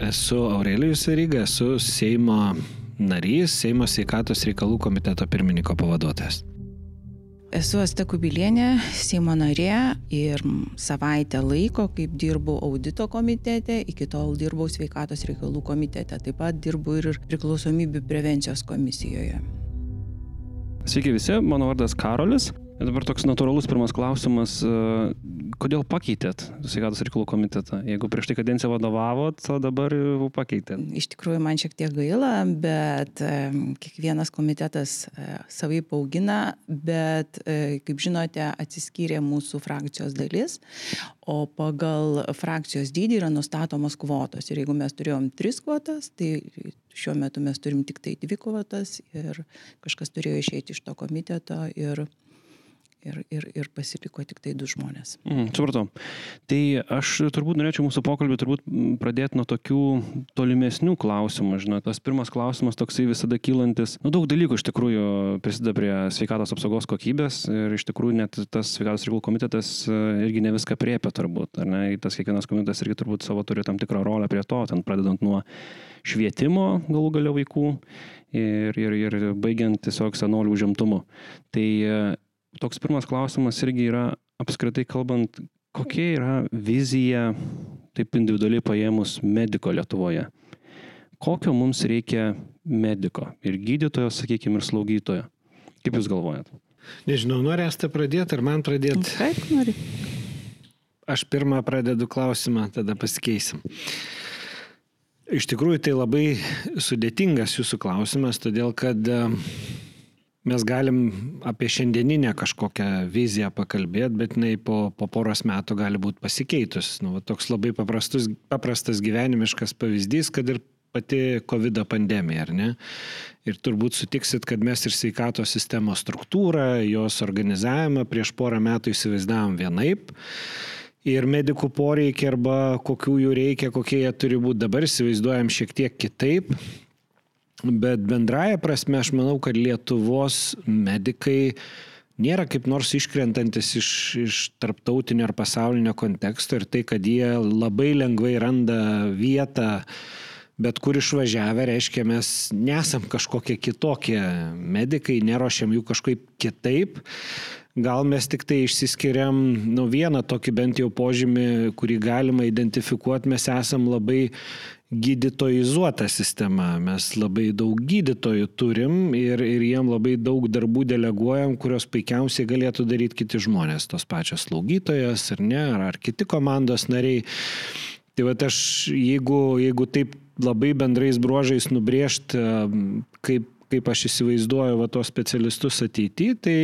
Esu Aurelijus Ryga, esu Seimo narys, Seimo sveikatos reikalų komiteto pirmininko pavaduotojas. Esu Asta Kubilienė, Seimo narė ir savaitę laiko, kaip dirbau audito komitete, iki tol dirbau sveikatos reikalų komitete, taip pat dirbu ir priklausomybių prevencijos komisijoje. Sveiki visi, mano vardas Karolis. Dabar toks natūralus pirmas klausimas, e, kodėl pakeitėt sveikatos reikalų komitetą? Jeigu prieš tai kadenciją vadovavot, o dabar jau pakeitėt? Iš tikrųjų, man šiek tiek gaila, bet e, kiekvienas komitetas e, savai paugina, bet, kaip žinote, atsiskyrė mūsų frakcijos dalis, o pagal frakcijos dydį yra nustatomos kvotos. Ir jeigu mes turėjom tris kvotas, tai šiuo metu mes turim tik tai dvi kvotas ir kažkas turėjo išeiti iš to komiteto ir ir, ir, ir pasiliko tik tai du žmonės. Mm, supratau. Tai aš turbūt norėčiau mūsų pokalbį turbūt pradėti nuo tokių tolimesnių klausimų. Žinot, tas pirmas klausimas toksai visada kylantis. Nu, daug dalykų iš tikrųjų prisideda prie sveikatos apsaugos kokybės ir iš tikrųjų net tas sveikatos reikalų komitetas e, irgi ne viską priepia turbūt. Ar ne? Tas kiekvienas komitetas irgi turbūt savo turi tam tikrą rolę prie to, ten pradedant nuo švietimo galų galio vaikų ir, ir, ir baigiant tiesiog senolių užimtumu. Tai e, toks pirmas klausimas irgi yra apskritai kalbant, kokia yra vizija, taip individualiai paėmus, mediko Lietuvoje. Kokio mums reikia mediko ir gydytojo, sakykime, ir slaugytojo. Kaip Jūs galvojat? Nežinau, norėsite pradėti ar man pradėti? Kaip nori. Aš pirmą pradedu klausimą, tada pasikeisim. Iš tikrųjų, tai labai sudėtingas jūsų klausimas, todėl kad mes galim apie šiandieninę kažkokią viziją pakalbėti, bet jinai po, po poros metų gali būti pasikeitus. Nu, toks labai paprastus, paprastas gyvenimiškas pavyzdys, kad ir pati COVID pandemija, ar ne? Ir turbūt sutiksit, kad mes ir sveikatos sistemos struktūrą, jos organizavimą prieš porą metų įsivaizdavom vienaip. Ir medikų poreikiai arba kokių jų reikia, kokie jie turi būti dabar, įsivaizduojam šiek tiek kitaip. Bet bendraja prasme aš manau, kad Lietuvos medikai nėra kaip nors iškrentantis iš, iš tarptautinio ar pasaulinio konteksto ir tai, kad jie labai lengvai randa vietą, bet kur išvažiavę, reiškia, mes nesam kažkokie kitokie medikai, nerošiam jų kažkaip kitaip. Gal mes tik tai išsiskiriam, nu vieną tokį bent jau požymį, kurį galima identifikuoti, mes esam labai gydytojizuota sistema. Mes labai daug gydytojų turim ir, ir jiem labai daug darbų deleguojam, kurios puikiausiai galėtų daryti kiti žmonės, tos pačios slaugytojas ar ne, ar, ar kiti komandos nariai. Tai va aš, jeigu, jeigu taip labai bendrais bruožais nubrėžti, kaip kaip aš įsivaizduoju va tos specialistus ateityje, tai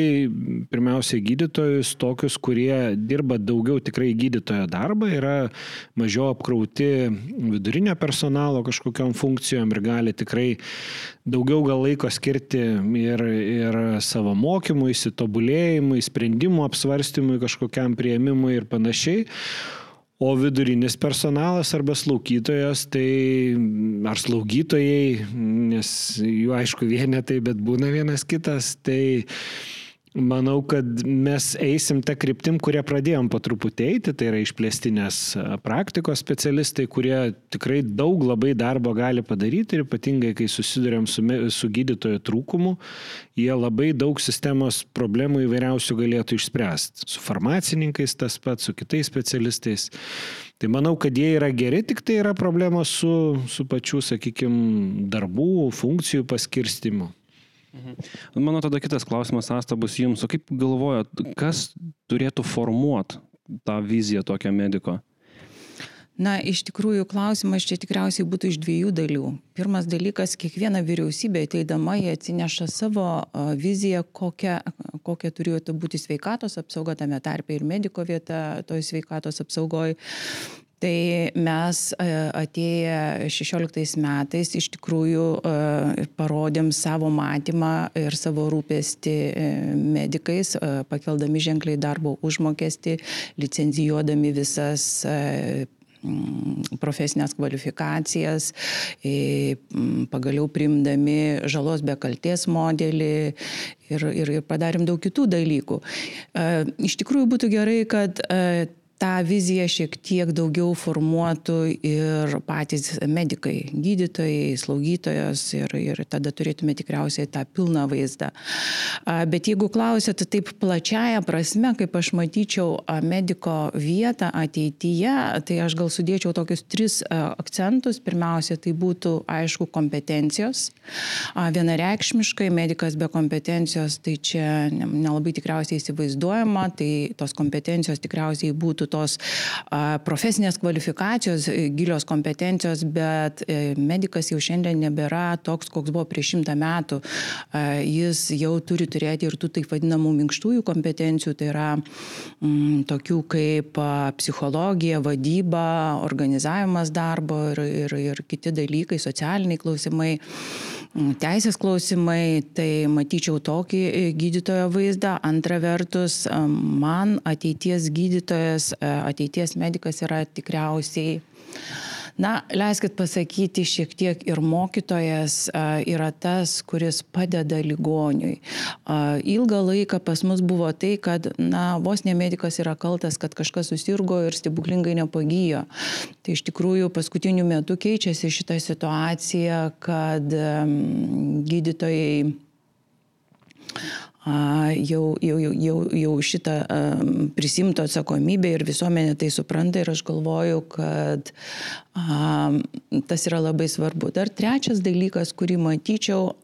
pirmiausia gydytojus, tokius, kurie dirba daugiau tikrai gydytojo darbą, yra mažiau apkrauti vidurinio personalo kažkokiam funkcijom ir gali tikrai daugiau gal laiko skirti ir, ir savo mokymui, įsitobulėjimui, sprendimų apsvarstymui, kažkokiam prieimimui ir panašiai. O vidurinis personalas arba slaugytojas, tai ar slaugytojai, nes jų aišku vienetai, bet būna vienas kitas, tai Manau, kad mes eisim tą kryptim, kurią pradėjom po truputį eiti, tai yra išplėstinės praktikos specialistai, kurie tikrai daug labai darbo gali padaryti ir ypatingai, kai susidurėm su, su gydytojo trūkumu, jie labai daug sistemos problemų įvairiausių galėtų išspręsti. Su farmacininkais tas pats, su kitais specialistais. Tai manau, kad jie yra geri, tik tai yra problemos su, su pačiu, sakykime, darbų, funkcijų paskirstimu. Mhm. Mano tada kitas klausimas, Asta, bus jums. O kaip galvojat, kas turėtų formuoti tą viziją tokio mediko? Na, iš tikrųjų, klausimas čia tikriausiai būtų iš dviejų dalių. Pirmas dalykas, kiekviena vyriausybė ateidama, jie atsineša savo viziją, kokia, kokia turėtų būti sveikatos apsauga, tame tarpe ir mediko vieta toj sveikatos apsaugoje. Tai mes e, atėję 16 metais iš tikrųjų e, parodėm savo matymą ir savo rūpestį e, medikais, pakeldami ženkliai darbo užmokestį, licenzijuodami visas profesinės kvalifikacijas, pagaliau primdami žalos be kalties modelį ir, ir, ir padarėm daug kitų dalykų. Iš tikrųjų būtų gerai, kad tą viziją šiek tiek daugiau formuotų ir patys medikai, gydytojai, slaugytojos ir, ir tada turėtume tikriausiai tą pilną vaizdą. Bet jeigu klausėte taip plačiaja prasme, kaip aš matyčiau mediko vietą ateityje, tai aš gal sudėčiau tokius tris akcentus. Pirmiausia, tai būtų aišku kompetencijos. Vienareikšmiškai medikas be kompetencijos, tai čia nelabai tikriausiai įsivaizduojama, tai tos kompetencijos tikriausiai būtų būtų tos profesinės kvalifikacijos, e, gilios kompetencijos, bet e, medikas jau šiandien nebėra toks, koks buvo prieš šimtą metų. Jis jau turi turėti ir tų taip vadinamų minkštųjų kompetencijų, tai yra m, mm, tokių kaip psichologija, vadyba, organizavimas darbo ir, ir, ir kiti dalykai, socialiniai klausimai. Mm, teisės klausimai, tai matyčiau tokį e, gydytojo vaizdą. Antra vertus, e, man ateities gydytojas, e, ateities medikas yra tikriausiai Na, leiskit pasakyti, šiek tiek ir mokytojas yra tas, kuris padeda ligoniui. Ilgą laiką pas mus buvo tai, kad, na, vos ne medikas yra kaltas, kad kažkas susirgo ir stebuklingai nepagyjo. Tai iš tikrųjų paskutiniu metu keičiasi šitą situaciją, kad gydytojai jau, jau, jau, jau šitą prisimto atsakomybę ir visuomenė tai supranta ir aš galvoju, kad tas yra labai svarbu. Dar trečias dalykas, kurį matyčiau,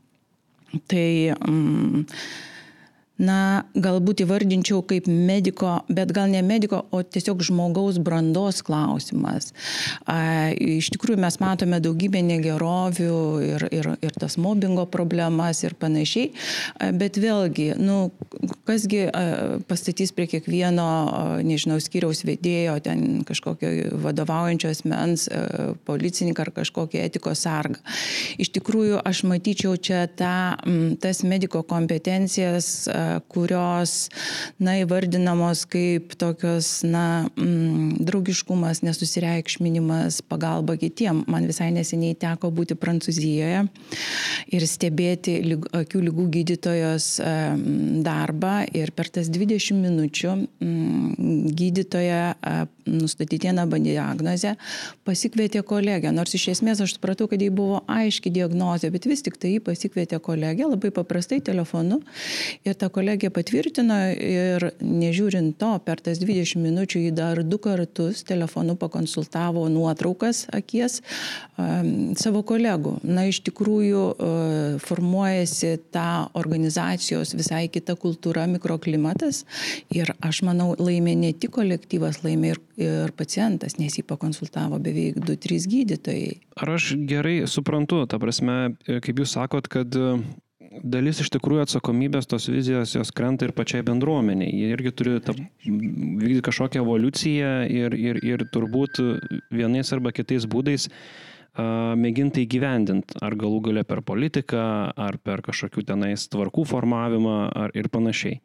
tai... Mm, na, galbūt įvardinčiau kaip mediko, bet gal ne mediko, o tiesiog žmogaus brandos klausimas. A, iš tikrųjų mes matome daugybę negerovių ir, ir, ir tas mobbingo problemas ir panašiai, a, bet vėlgi, nu, kasgi a, pastatys prie kiekvieno, a, nežinau, skyriaus vedėjo, ten kažkokio vadovaujančios mens, a, policininką ar kažkokį etikos sargą. Iš tikrųjų, aš matyčiau čia tą, m, tas mediko kompetencijas, a, kurios, na, įvardinamos kaip tokios, na, mm, draugiškumas, nesusireikšminimas, pagalba kitiem. Man visai neseniai teko būti Prancūzijoje ir stebėti lyg, akių lygų gydytojos darbą. Ir per tas 20 minučių mm, gydytoja nustatyti vieną diagnozę pasikvietė kolegę, nors iš esmės aš supratau, kad jai buvo aiški diagnozė, bet vis tik tai jį pasikvietė kolegę labai paprastai telefonu. Ir ta kolegė patvirtino ir nežiūrint to, per tas 20 minučių jį dar du kartus telefonu pakonsultavo nuotraukas akies um, savo kolegų. Na, iš tikrųjų uh, formuojasi ta organizacijos visai kita kultūra, mikroklimatas ir aš manau laimė ne tik kolektyvas, laimė ir, ir pacientas, nes jį pakonsultavo beveik 2-3 gydytojai. Ar aš gerai suprantu, ta prasme, kaip jūs sakot, kad dalis iš tikrųjų atsakomybės tos vizijos jos krenta ir pačiai bendruomeniai. Jie irgi turi vykdyti kažkokią evoliuciją ir, ir, ir turbūt vienais arba kitais būdais mėginti įgyvendinti, ar galų gale per politiką, ar per kažkokių tenais tvarkų formavimą, ar ir panašiai.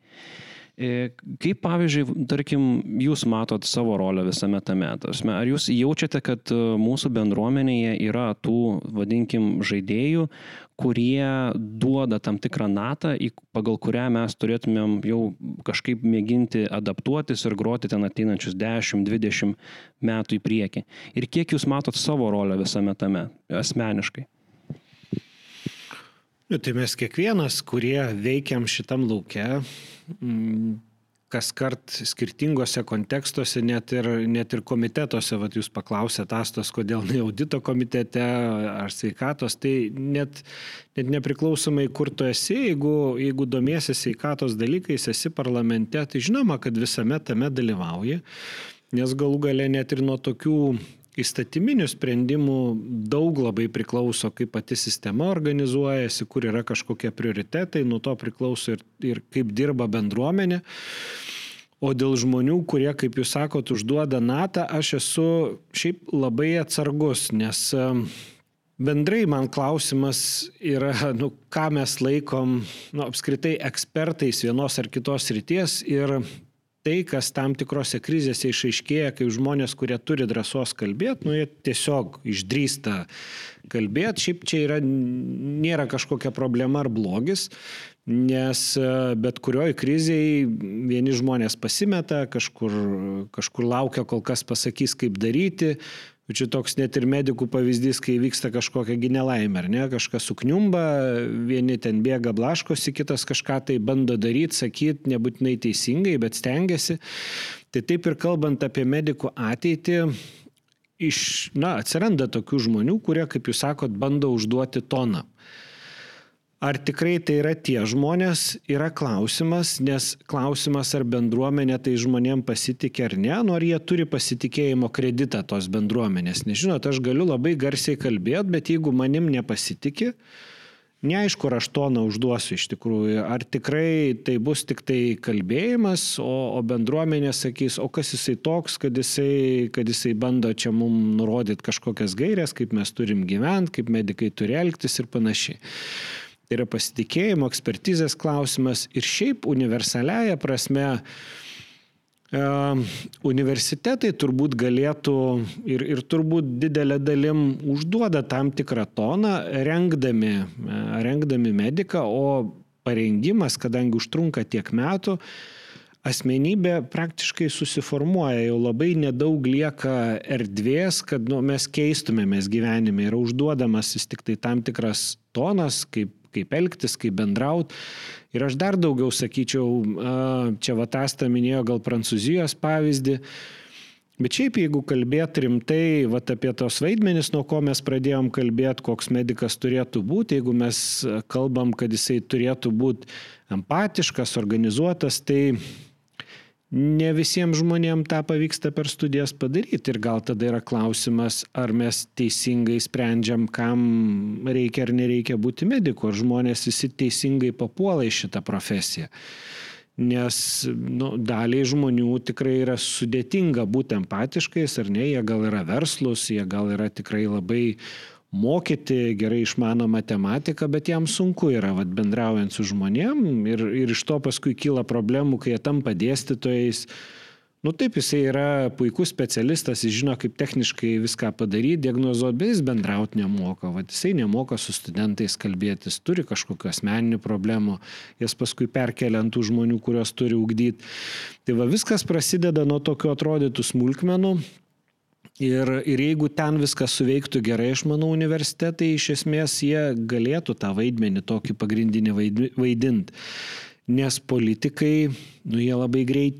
E, kaip pavyzdžiui, tarkim, jūs matot savo rolę visame tame? Ar jūs jaučiate, kad mūsų bendruomenėje yra tų, vadinkim, žaidėjų, kurie duoda tam tikrą natą, pagal kurią mes turėtumėm jau kažkaip mėginti adaptuotis ir groti ten ateinančius 10-20 metų į priekį. Ir kiek jūs matot savo rolę visame tame asmeniškai? Nu, tai mes kiekvienas, kurie veikiam šitam laukia, kas kart skirtingose kontekstuose, net ir, net ir komitetuose, vat jūs paklausėte Astos, kodėl ne audito komitete ar sveikatos, tai net, net nepriklausomai kur tu esi, jeigu, jeigu domiesi sveikatos dalykais, esi parlamente, tai žinoma, kad visame tame dalyvauji, nes galų gale net ir nuo tokių įstatyminių sprendimų daug labai priklauso, kaip pati sistema organizuojasi, kur yra kažkokie prioritetai, nuo to priklauso ir, ir kaip dirba bendruomenė. O dėl žmonių, kurie, kaip jūs sakot, užduoda natą, aš esu šiaip labai atsargus, nes bendrai man klausimas yra, nu, ką mes laikom, nu, apskritai ekspertais vienos ar kitos ryties ir tai, kas tam tikrose krizėse išaiškėja, kai žmonės, kurie turi drąsos kalbėti, nu, jie tiesiog išdrįsta kalbėti. Šiaip čia yra, nėra kažkokia problema ar blogis, Nes e, bet kurioj kriziai vieni žmonės pasimeta, kažkur, kažkur laukia, kol kas pasakys, kaip daryti, Čia toks net ir medikų pavyzdys, kai vyksta kažkokia ginelaimė, ar ne, kažkas sukniumba, vieni ten bėga blaškosi, kitas kažką tai bando daryti, sakyti, nebūtinai teisingai, bet stengiasi. Tai taip ir kalbant apie medikų ateitį, iš, na, atsiranda tokių žmonių, kurie, kaip jūs sakot, bando užduoti toną. Ar tikrai tai yra tie žmonės, yra klausimas, nes klausimas, ar bendruomenė tai žmonėm pasitikė ar ne, nu ar jie turi pasitikėjimo kreditą tos bendruomenės. Nežinot, aš galiu labai garsiai kalbėti, bet jeigu manim nepasitikė, Neaišku, ar aš toną užduosiu iš tikrųjų, ar tikrai tai bus tik tai kalbėjimas, o, o bendruomenė sakys, o kas jisai toks, kad jisai, kad jisai bando čia mums nurodyti kažkokias gairias, kaip mes turim gyventi, kaip medikai turi elgtis ir panašiai. Tai yra pasitikėjimo, ekspertizės klausimas ir šiaip universaliaja prasme universitetai turbūt galėtų ir, ir turbūt didelė dalim užduoda tam tikrą toną, rengdami, e, rengdami mediką, o parengimas, kadangi užtrunka tiek metų, asmenybė praktiškai susiformuoja, jau labai nedaug lieka erdvės, kad nu, mes keistumėmės gyvenime. Yra užduodamas vis tik tai tam tikras tonas, kaip kaip elgtis, kaip bendrauti. Ir aš dar daugiau sakyčiau, čia Vatasta minėjo gal Prancūzijos pavyzdį. Bet šiaip, jeigu kalbėt rimtai vat, apie tos vaidmenis, nuo ko mes pradėjom kalbėti, koks medikas turėtų būti, jeigu mes kalbam, kad jisai turėtų būti empatiškas, organizuotas, tai ne visiems žmonėms tą pavyksta per studijas padaryti ir gal tada yra klausimas, ar mes teisingai sprendžiam, kam reikia ar nereikia būti mediku, ar žmonės visi teisingai papuola į šitą profesiją. Nes nu, daliai žmonių tikrai yra sudėtinga būti empatiškais, ar ne, jie gal yra verslus, jie gal yra tikrai labai mokyti, gerai išmano matematiką, bet jam sunku yra vat, bendraujant su žmonėm ir, ir iš to paskui kyla problemų, kai jie tampa dėstytojais. Nu taip, jisai yra puikus specialistas, jis žino, kaip techniškai viską padaryti, diagnozuoti, bet jis bendrauti nemoka. Vat, jisai nemoka su studentais kalbėtis, turi kažkokių asmeninių problemų, jas paskui perkelia ant tų žmonių, kuriuos turi ugdyti. Tai va viskas prasideda nuo tokių atrodytų smulkmenų, Ir, ir jeigu ten viskas suveiktų gerai, aš manau, universitetai iš esmės jie galėtų tą vaidmenį tokį pagrindinį vaidinti. Nes politikai, nu jie labai greit,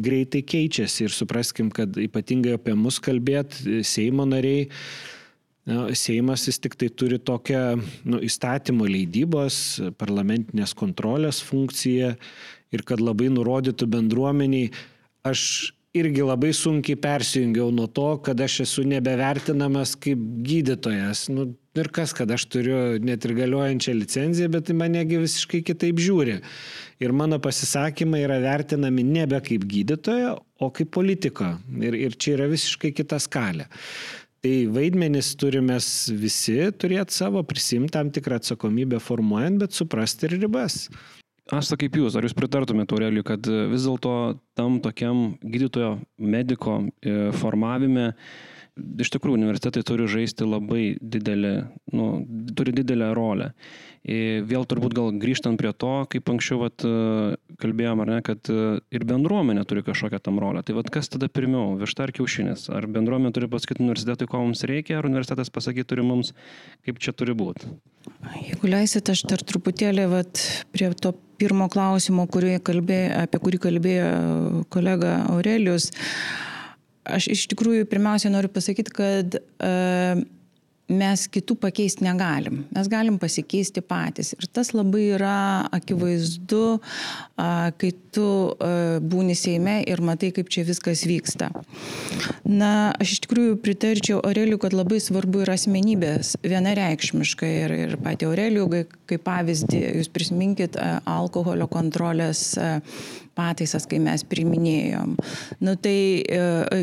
greitai keičiasi ir supraskim, kad ypatingai apie mus kalbėt, Seimo nariai, na, Seimas vis tik tai turi tokią nu, įstatymo leidybos, parlamentinės kontrolės funkciją ir kad labai nurodytų bendruomeniai, aš irgi labai sunkiai persijungiau nuo to, kad aš esu nebevertinamas kaip gydytojas. Nu, ir kas, kad aš turiu net ir galiojančią licenciją, bet manegi visiškai kitaip žiūri. Ir mano pasisakymai yra vertinami nebe kaip gydytojo, o kaip politiko. Ir, ir čia yra visiškai kita skalė. Tai vaidmenis turime visi turėti savo, prisimti tam tikrą atsakomybę formuojant, bet suprasti ir ribas. Aš kaip jūs, ar jūs pritartumėte, Aureliu, kad vis dėlto tam tokiam gydytojo mediko e, formavime iš tikrųjų universitetai turi žaisti labai didelį, nu, turi didelę rolę. Ir vėl turbūt gal grįžtant prie to, kaip anksčiau vat, kalbėjom, ar ne, kad ir bendruomenė turi kažkokią tam rolę. Tai vat, kas tada pirmiau, višta ar kiaušinis? Ar bendruomenė turi pasakyti universitetui, ko mums reikia, ar universitetas pasakyti turi mums, kaip čia turi būti? Jeigu leisit, aš dar truputėlį vat, prie to pirmo klausimo, kalbėjo, apie kurį kalbėjo kolega Aurelius. Aš iš tikrųjų pirmiausia noriu pasakyti, kad uh, mes kitų pakeisti negalim. Mes galim pasikeisti patys. Ir tas labai yra akivaizdu, kai tu būni Seime ir matai, kaip čia viskas vyksta. Na, aš iš tikrųjų pritarčiau Aureliu, kad labai svarbu yra asmenybės vienareikšmiškai. Ir, ir pati Aureliu, kaip pavyzdį, jūs prisiminkit alkoholio kontrolės pataisas, kai mes priminėjom. Nu, tai e,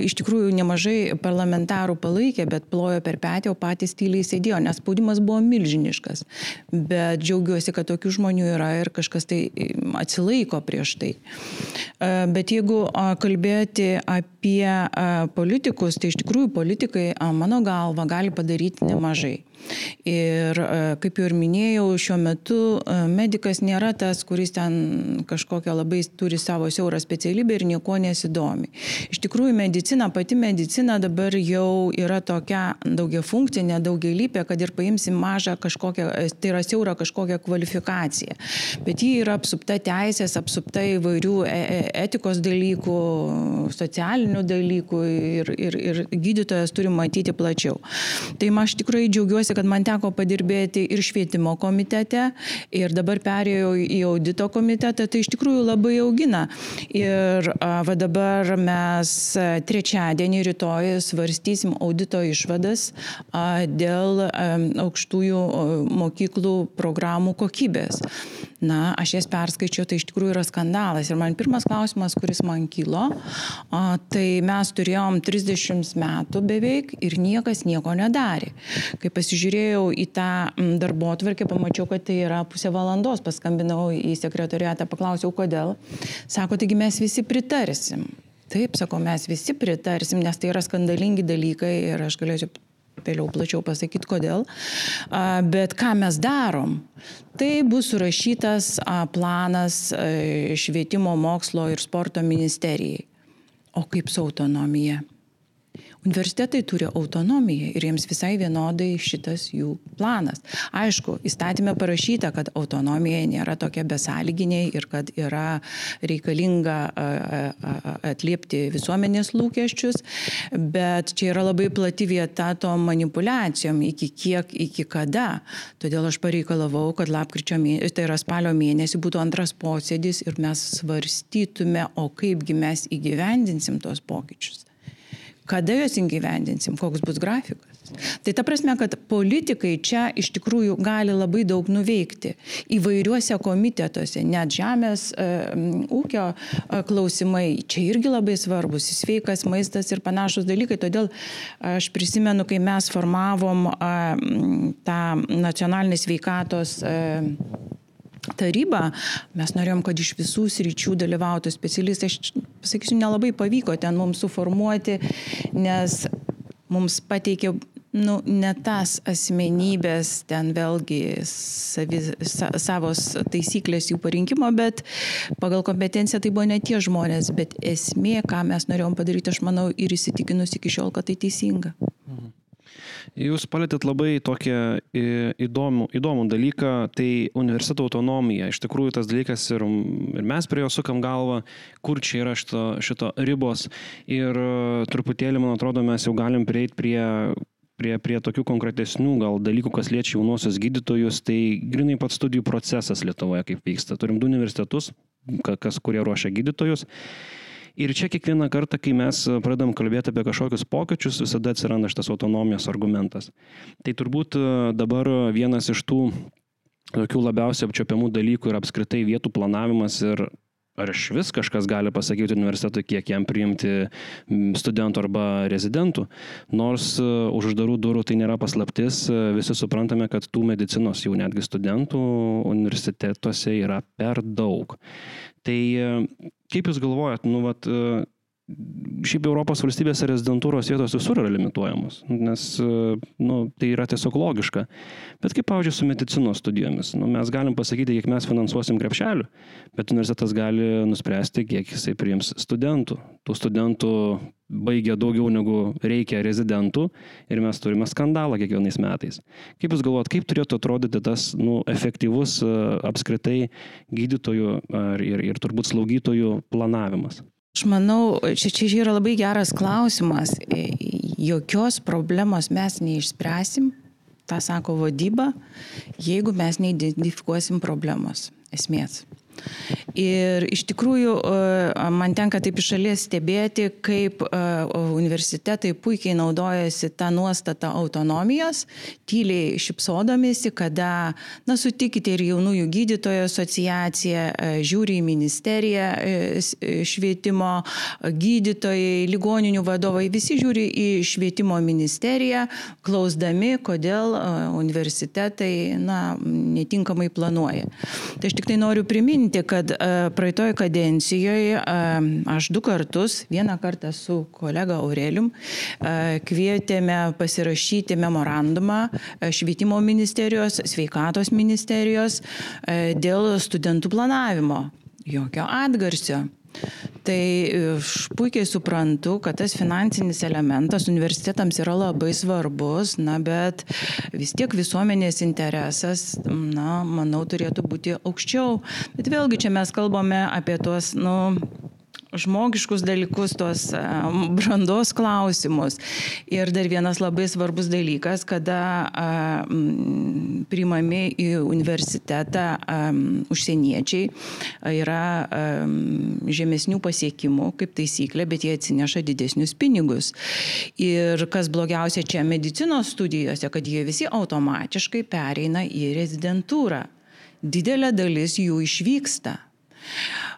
iš tikrųjų nemažai parlamentarų palaikė, bet plojo per petį, o patys tyliai sėdėjo, nes spaudimas buvo milžiniškas. Bet džiaugiuosi, kad tokių žmonių yra ir kažkas tai atsilaiko prieš tai. E, bet jeigu kalbėti apie politikus, tai iš tikrųjų politikai, mano galva, gali padaryti nemažai. Ir kaip jau ir minėjau, šiuo metu medikas nėra tas, kuris ten kažkokią labai turi savo siaurą specialybę ir nieko nesidomi. Iš tikrųjų, medicina, pati medicina dabar jau yra tokia daugia funkcinė, daugialypė, kad ir paimsim mažą kažkokią, tai yra siaura kažkokią kvalifikaciją. Bet ji yra apsupta teisės, apsupta įvairių e, e, etikos dalykų, socialinių dalykų ir, ir, ir gydytojas turi matyti plačiau. Tai aš tikrai džiaugiuosi, kad man teko padirbėti ir švietimo komitete, ir dabar perėjau į audito komitetą, tai iš tikrųjų labai augina. Ir va dabar mes trečiadienį rytoj svarstysim audito išvadas dėl aukštųjų mokyklų programų kokybės. Na, aš jas perskaičiau, tai iš tikrųjų yra skandalas. Ir man pirmas klausimas, kuris man kilo, tai mes turėjom 30 metų beveik ir niekas nieko nedarė. Kai pasižiūrėjau į tą darbo atvarkę, pamačiau, kad tai yra pusė valandos, paskambinau į sekretoriatą, paklausiau, kodėl. Sako, taigi mes visi pritarsim. Taip, sako, mes visi pritarsim, nes tai yra skandalingi dalykai ir aš galėčiau vėliau plačiau pasakyti kodėl. Bet ką mes darom? Tai bus surašytas planas švietimo, mokslo ir sporto ministerijai. O kaip su autonomija? Universitetai turi autonomiją ir jiems visai vienodai šitas jų planas. Aišku, įstatymė parašyta, kad autonomija nėra tokia besąlyginė ir kad yra reikalinga atliepti visuomenės lūkesčius, bet čia yra labai plati vieta tom manipulacijom, iki kiek, iki kada. Todėl aš pareikalavau, kad lapkričio mėnesį, tai yra spalio mėnesį būtų antras posėdis ir mes svarstytume, o kaipgi mes įgyvendinsim tos pokyčius kada juos įgyvendinsim, koks bus grafikas. Tai ta prasme, kad politikai čia iš tikrųjų gali labai daug nuveikti įvairiuose komitetuose, net žemės e, ūkio e, klausimai, čia irgi labai svarbus, sveikas maistas ir panašus dalykai. Todėl aš prisimenu, kai mes formavom e, tą nacionalinį sveikatos e, tarybą, mes norėjom, kad iš visų sričių dalyvautų specialistai. Aš pasakysiu, nelabai pavyko ten mums suformuoti, nes mums pateikė nu, ne tas asmenybės, ten vėlgi savi, sa, savos taisyklės jų parinkimo, bet pagal kompetenciją tai buvo ne tie žmonės, bet esmė, ką mes norėjom padaryti, aš manau ir įsitikinus iki šiol, kad tai teisinga. Mhm. Jūs palėtėt labai tokį įdomų, įdomų dalyką, tai universiteto autonomija. Iš tikrųjų tas dalykas ir, ir mes prie jo sukam galvą, kur čia yra šito, šito ribos. Ir e, truputėlį, man atrodo, mes jau galim prieiti prie prie, prie tokių konkretesnių gal dalykų, kas liečia jaunosios gydytojus, tai grinai pats studijų procesas Lietuvoje kaip vyksta. Turim du universitetus, kas, kurie ruošia gydytojus. Ir čia kiekvieną kartą, kai mes pradedam kalbėti apie kažkokius pokyčius, visada atsiranda šitas autonomijos argumentas. Tai turbūt e, dabar vienas iš tų tokių labiausiai apčiopiamų dalykų yra apskritai vietų planavimas ir ar iš vis kažkas gali pasakyti universitetui, kiek jam priimti studentų arba rezidentų. Nors e, už uždarų durų tai nėra paslaptis, e, visi suprantame, kad tų medicinos jau netgi studentų universitetuose yra per daug. Tai kaip Jūs galvojat, nu, vat, šiaip Europos valstybėse rezidentūros vietos visur yra limituojamos, nes nu, tai yra tiesiog logiška. Bet kaip, pavyzdžiui, su medicinos studijomis, nu, mes galim pasakyti, kiek mes finansuosim krepšelių, bet universitetas gali nuspręsti, kiek jisai priims studentų. Tų studentų baigia daugiau negu reikia rezidentų ir mes turime skandalą kiekvienais metais. Kaip Jūs galvojat, kaip turėtų atrodyti tas nu, efektyvus apskritai gydytojų ir, ir turbūt slaugytojų planavimas? Aš manau, čia, čia yra labai geras klausimas. E, jokios problemos mes neišspręsim, tą sako vadyba, jeigu mes neidentifikuosim problemos esmės. Ir iš tikrųjų man tenka taip iš šalies stebėti, kaip universitetai puikiai naudojasi tą nuostatą autonomijos, tyliai šipsodamėsi, kada, na, sutikite ir jaunųjų gydytojų asociacija, žiūri į ministeriją švietimo, gydytojai, ligoninių vadovai, visi žiūri į švietimo ministeriją, klausdami, kodėl universitetai, na, netinkamai planuoja. Tai aš tik tai noriu priminti, priminti, kad praeitoje kadencijoje aš du kartus, vieną kartą su kolega Aurelium, kvietėme pasirašyti memorandumą švietimo ministerijos, sveikatos ministerijos dėl studentų planavimo. Jokio atgarsio. Tai aš puikiai suprantu, kad tas finansinis elementas universitetams yra labai svarbus, na, bet vis tiek visuomenės interesas, na, manau, turėtų būti aukščiau. Bet vėlgi čia mes kalbame apie tuos, nu, žmogiškus dalykus, tuos brandos klausimus. Ir dar vienas labai svarbus dalykas, kada priimami į universitetą užsieniečiai, yra žemesnių pasiekimų, kaip taisyklė, bet jie atsineša didesnius pinigus. Ir kas blogiausia čia medicinos studijose, kad jie visi automatiškai pereina į rezidentūrą. Didelė dalis jų išvyksta.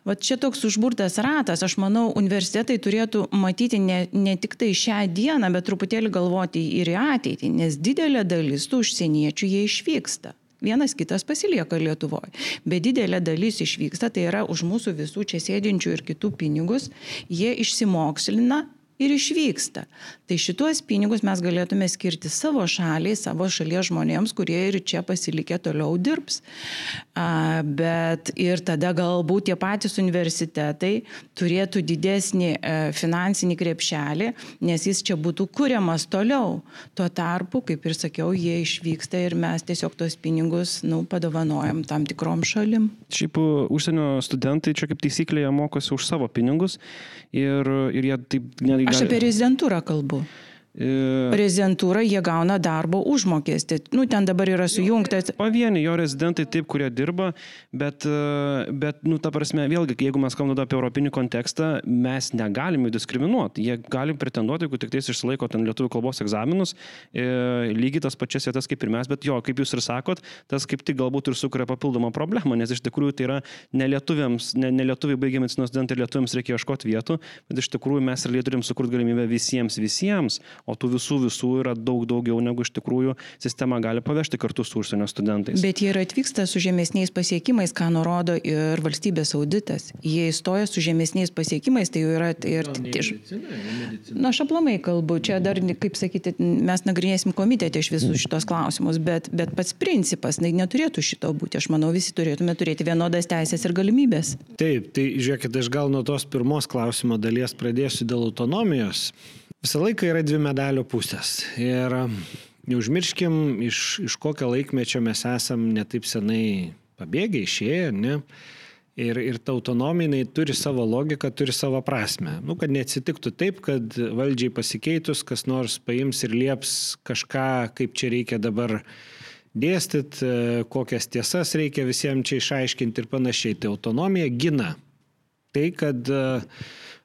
Va čia toks užburtas ratas, aš manau, universitetai turėtų matyti ne, ne tik tai šią dieną, bet truputėlį galvoti ir į ateitį, nes didelė dalis tų užsieniečių jie išvyksta. Vienas kitas pasilieka Lietuvoje, bet didelė dalis išvyksta, tai yra už mūsų visų čia sėdinčių ir kitų pinigus, jie išsimokslina ir išvyksta. Tai šituos pinigus mes galėtume skirti savo šaliai, savo šalies žmonėms, kurie ir čia pasilikę toliau dirbs. Bet ir tada galbūt tie patys universitetai turėtų didesnį e, finansinį krepšelį, nes jis čia būtų kuriamas toliau. Tuo tarpu, kaip ir sakiau, jie išvyksta ir mes tiesiog tos pinigus nu, padovanojam tam tikrom šalim. Šiaip užsienio studentai čia kaip taisyklė jie mokosi už savo pinigus ir, ir jie taip netgi Aš apie rezidentūrą kalbu. E, Rezidentūra jie gauna darbo užmokestį. Nu, ten dabar yra sujungtas. Pavieni jo rezidentai taip, kurie dirba, bet, e, bet nu, ta prasme, vėlgi, jeigu mes kalbame apie europinį kontekstą, mes negalime diskriminuoti. Jie gali pretenduoti, jeigu tik tais išlaiko ten lietuvių kalbos egzaminus, e, lygiai tas pačias vietas kaip ir mes, bet jo, kaip jūs ir sakot, tas kaip tik galbūt ir sukuria papildomą problemą, nes iš tikrųjų tai yra nelietuviams, ne, nelietuviai baigia medicinos studentai ir lietuviams reikia ieškoti vietų, bet iš tikrųjų mes ir lietuviams sukurti galimybę visiems, visiems o tų visų visų yra daug daugiau negu iš tikrųjų sistema gali pavežti kartu su užsienio studentais. Bet jie ir atvyksta su žemesniais pasiekimais, ką nurodo ir valstybės auditas. Jie įstoja su žemesniais pasiekimais, tai jau yra ir... Na, aš aplamai kalbu, čia dar, kaip sakyti, mes nagrinėsim komitete iš visus šitos klausimus, bet, bet pats principas, tai neturėtų šito būti. Aš manau, visi turėtume turėti vienodas teisės ir galimybės. Taip, tai žiūrėkit, aš gal nuo tos pirmos klausimo dalies pradėsiu dėl autonomijos. Visą laiką yra dvi medalio pusės. Ir um, neužmirškim, iš, iš kokio laikmečio mes esam netaip senai pabėgę, išėję, ne? Ir, ir ta autonomija turi savo logiką, turi savo prasme. Nu, kad neatsitiktų taip, kad valdžiai pasikeitus kas nors paims ir lieps kažką, kaip čia reikia dabar dėstyti, kokias tiesas reikia visiems čia išaiškinti ir panašiai. Tai autonomija gina tai, kad uh,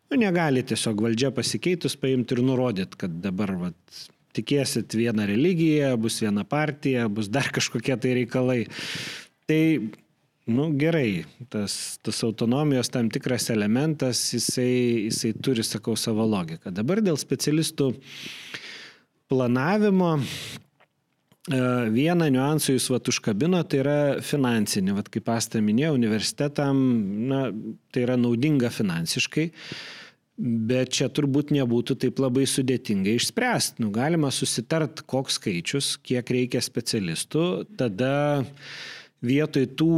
Nu, negali tiesiog valdžia pasikeitus paimti ir nurodyti, kad dabar vat, tikėsit vieną religiją, bus viena partija, bus dar kažkokie tai reikalai. Tai, nu gerai, tas, tas autonomijos tam tikras elementas, jisai, jisai turi, sakau, savo logiką. Dabar dėl specialistų planavimo Vieną niuansą jūs vat užkabino, tai yra finansinį, vat kaip pastą minėjau, universitetam, na, tai yra naudinga finansiškai. Bet čia turbūt nebūtų taip labai sudėtingai išspręsti. Nu, galima susitart, koks skaičius, kiek reikia specialistų, tada vietoj tų,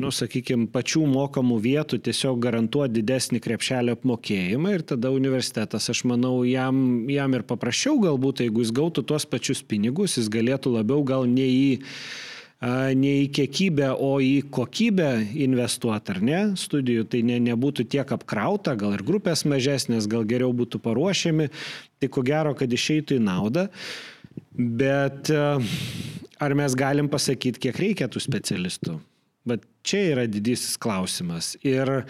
nu, sakykime, pačių mokamų vietų tiesiog garantuoti didesnį krepšelio apmokėjimą ir tada universitetas, aš manau, jam, jam ir paprasčiau galbūt, jeigu jis gautų tuos pačius pinigus, jis galėtų labiau gal ne į ne į kiekybę, o į kokybę investuoti, ar ne, studijų, tai ne, nebūtų tiek apkrauta, gal ir grupės mažesnės, gal geriau būtų paruošiami, tai ko gero, kad išeitų į naudą. Bet ar mes galim pasakyti, kiek reikia tų specialistų? Bet čia yra didysis klausimas. Ir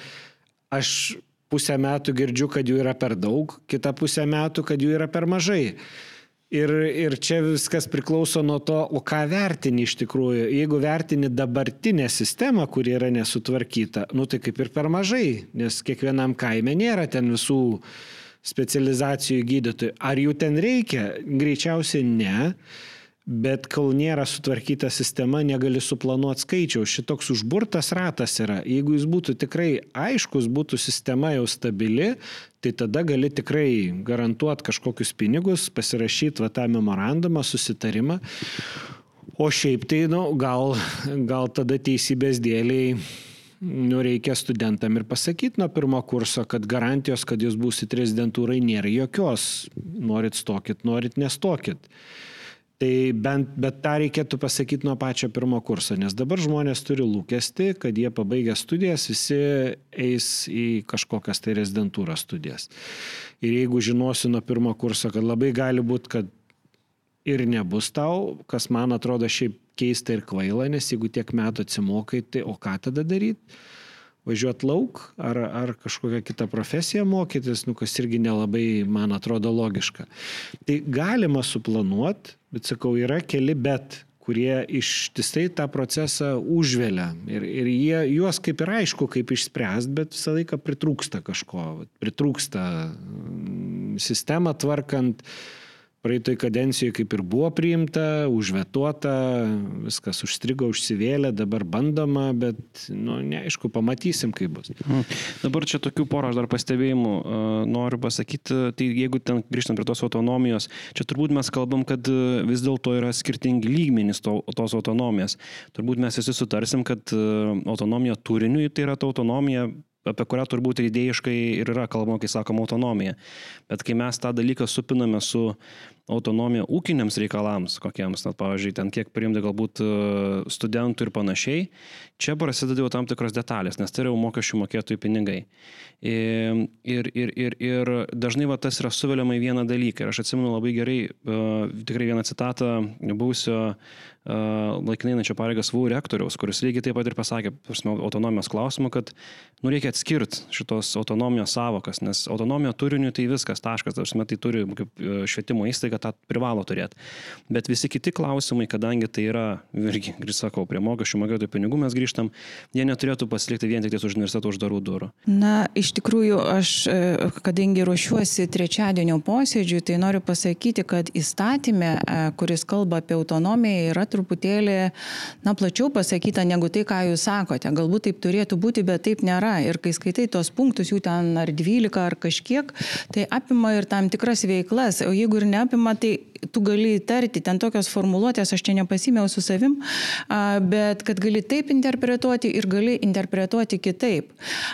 aš pusę metų girdžiu, kad jų yra per daug, kitą pusę metų, kad jų yra per mažai. Ir, ir čia viskas priklauso nuo to, o ką vertini iš tikrųjų. Jeigu vertini dabartinę sistemą, kuri yra nesutvarkyta, nu tai kaip ir per mažai, nes kiekvienam kaime nėra ten visų specializacijų gydytojų. Ar jų ten reikia? Greičiausiai ne. Bet kol nėra sutvarkyta sistema, negali suplanuoti skaičiaus. Šitoks užburtas ratas yra. Jeigu jis būtų tikrai aiškus, būtų sistema jau stabili, tai tada gali tikrai garantuoti kažkokius pinigus, pasirašyti va tą memorandumą, susitarimą. O šiaip tai, nu, gal, gal tada teisybės dėliai nu, reikia studentam ir pasakyti nuo pirmo kurso, kad garantijos, kad jūs būsite rezidentūrai, nėra jokios. Norit stokit, norit nestokit. Tai bent, bet tą reikėtų pasakyti nuo pačio pirmo kurso, nes dabar žmonės turi lūkesti, kad jie pabaigę studijas visi eis į kažkokias tai rezidentūros studijas. Ir jeigu žinosi nuo pirmo kurso, kad labai gali būti, kad ir nebus tau, kas man atrodo šiaip keista ir kvaila, nes jeigu tiek metų atsimokai, tai o ką tada daryti? Važiuoti lauk ar, ar kažkokią kitą profesiją mokytis, nu, kas irgi nelabai, man atrodo, logiška. Tai galima suplanuoti, bet sakau, yra keli bet, kurie ištisai tą procesą užvelia. Ir, ir jie, juos kaip ir aišku, kaip išspręsti, bet visą laiką pritrūksta kažko, pritrūksta mm, sistemą tvarkant praeitoj kadencijoj kaip ir buvo priimta, užvetuota, viskas užstrigo, užsivėlė, dabar bandoma, bet, nu, neaišku, pamatysim, kaip bus. Hmm. Dabar čia tokių porą aš dar pastebėjimų uh, noriu pasakyti, tai jeigu ten grįžtant prie tos autonomijos, čia turbūt mes kalbam, kad vis dėlto yra skirtingi lygmenys to, tos autonomijos. Turbūt mes visi sutarsim, kad uh, autonomija turiniui tai yra ta autonomija apie kurią turbūt ir idėjiškai ir yra kalbama, kai sakoma autonomija. Bet kai mes tą dalyką supiname su autonomija ūkiniams reikalams, kokiems, net, pavyzdžiui, ten kiek priimti galbūt e, studentų ir panašiai, čia prasideda jau tam tikros detalės, nes tai yra jau mokesčių mokėtojų pinigai. Ir, ir, ir, ir dažnai va, tas yra suveliama į vieną dalyką. Ir aš atsimenu labai gerai, uh, tikrai vieną citatą buvusio laikinai einančio pareigas VU rektoriaus, kuris lygiai taip pat ir pasakė, prasme, autonomijos klausimu, kad nu, reikia atskirti šitos autonomijos savokas, nes autonomija turiniu tai viskas, taškas, prasme, tai turi kaip švietimo įstaiga tą privalo turėti. Bet visi kiti klausimai, kadangi tai yra, irgi, grįžtu sakau, prie mokesčių mokėtojų pinigų mes grįžtam, jie neturėtų pasilikti vien tik ties universiteto uždarų durų. Na, iš tikrųjų, aš, e, kadangi ruošiuosi trečiadienio posėdžiui, tai noriu pasakyti, kad įstatymė, e, kuris kalba apie autonomiją, yra truputėlį, na, plačiau pasakyta negu tai, ką jūs sakote. Galbūt taip turėtų būti, bet taip nėra. Ir kai skaitai tos punktus, jų ten ar 12 ar kažkiek, tai apima ir tam tikras veiklas. O jeigu ir neapima, tai tu gali įtarti, ten tokios formuluotės, aš čia nepasimėjau su savim, bet kad gali taip interpretuoti ir gali interpretuoti kitaip.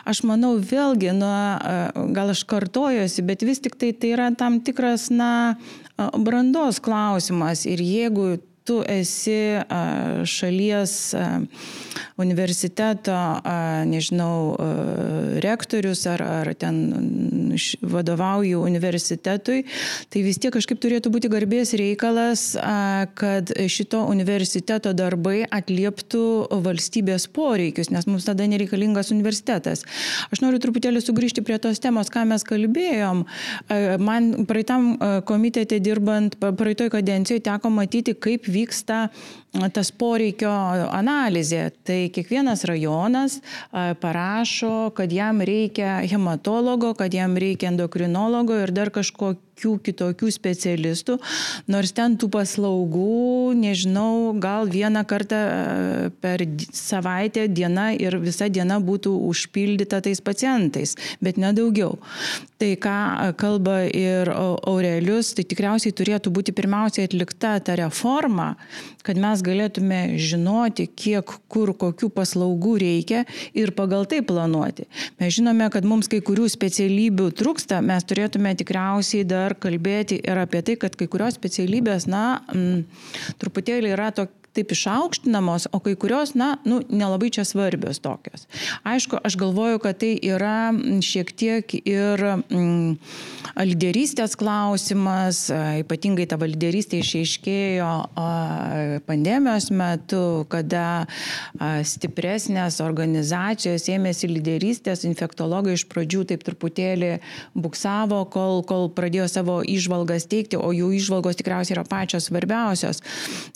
Aš manau, vėlgi, na, gal aš kartojuosi, bet vis tik tai tai yra tam tikras, na, brandos klausimas. Ir jeigu tu esi šalies universiteto, nežinau, rektorius ar, ar ten vadovauju universitetui, tai vis tiek kažkaip turėtų būti garbės reikalas, kad šito universiteto darbai atlieptų valstybės poreikius, nes mums tada nereikalingas universitetas. Aš noriu truputėlį sugrįžti prie tos temos, ką mes kalbėjom. Man praeitam komitete dirbant, praeitoj kadencijoje teko matyti, kaip vyksta tas poreikio analizė. Tai kiekvienas rajonas parašo, kad jam reikia hematologo, kad jam reikia endokrinologo ir dar kažkokio jokių kitokių specialistų, nors ten tų paslaugų, nežinau, gal vieną kartą per savaitę diena ir visa diena būtų užpildyta tais pacientais, bet nedaugiau. Tai ką kalba ir Aurelius, tai tikriausiai turėtų būti pirmiausiai atlikta ta reforma, kad mes galėtume žinoti, kiek, kur, kokių paslaugų reikia ir pagal tai planuoti. Mes žinome, kad mums kai kurių specialybių trūksta, mes turėtume tikriausiai dar kalbėti ir apie tai, kad kai kurios specialybės, na, m, truputėlį yra to, taip išaukštinamos, o kai kurios, na, nu, nelabai čia svarbios tokios. Aišku, aš galvoju, kad tai yra šiek tiek ir mm, lyderystės klausimas, ypatingai ta lyderystė išaiškėjo pandemijos metu, kada stipresnės organizacijos ėmėsi lyderystės, infektologai iš pradžių taip truputėlį buksavo, kol, kol pradėjo savo išvalgas teikti, o jų išvalgos tikriausiai yra pačios svarbiausios.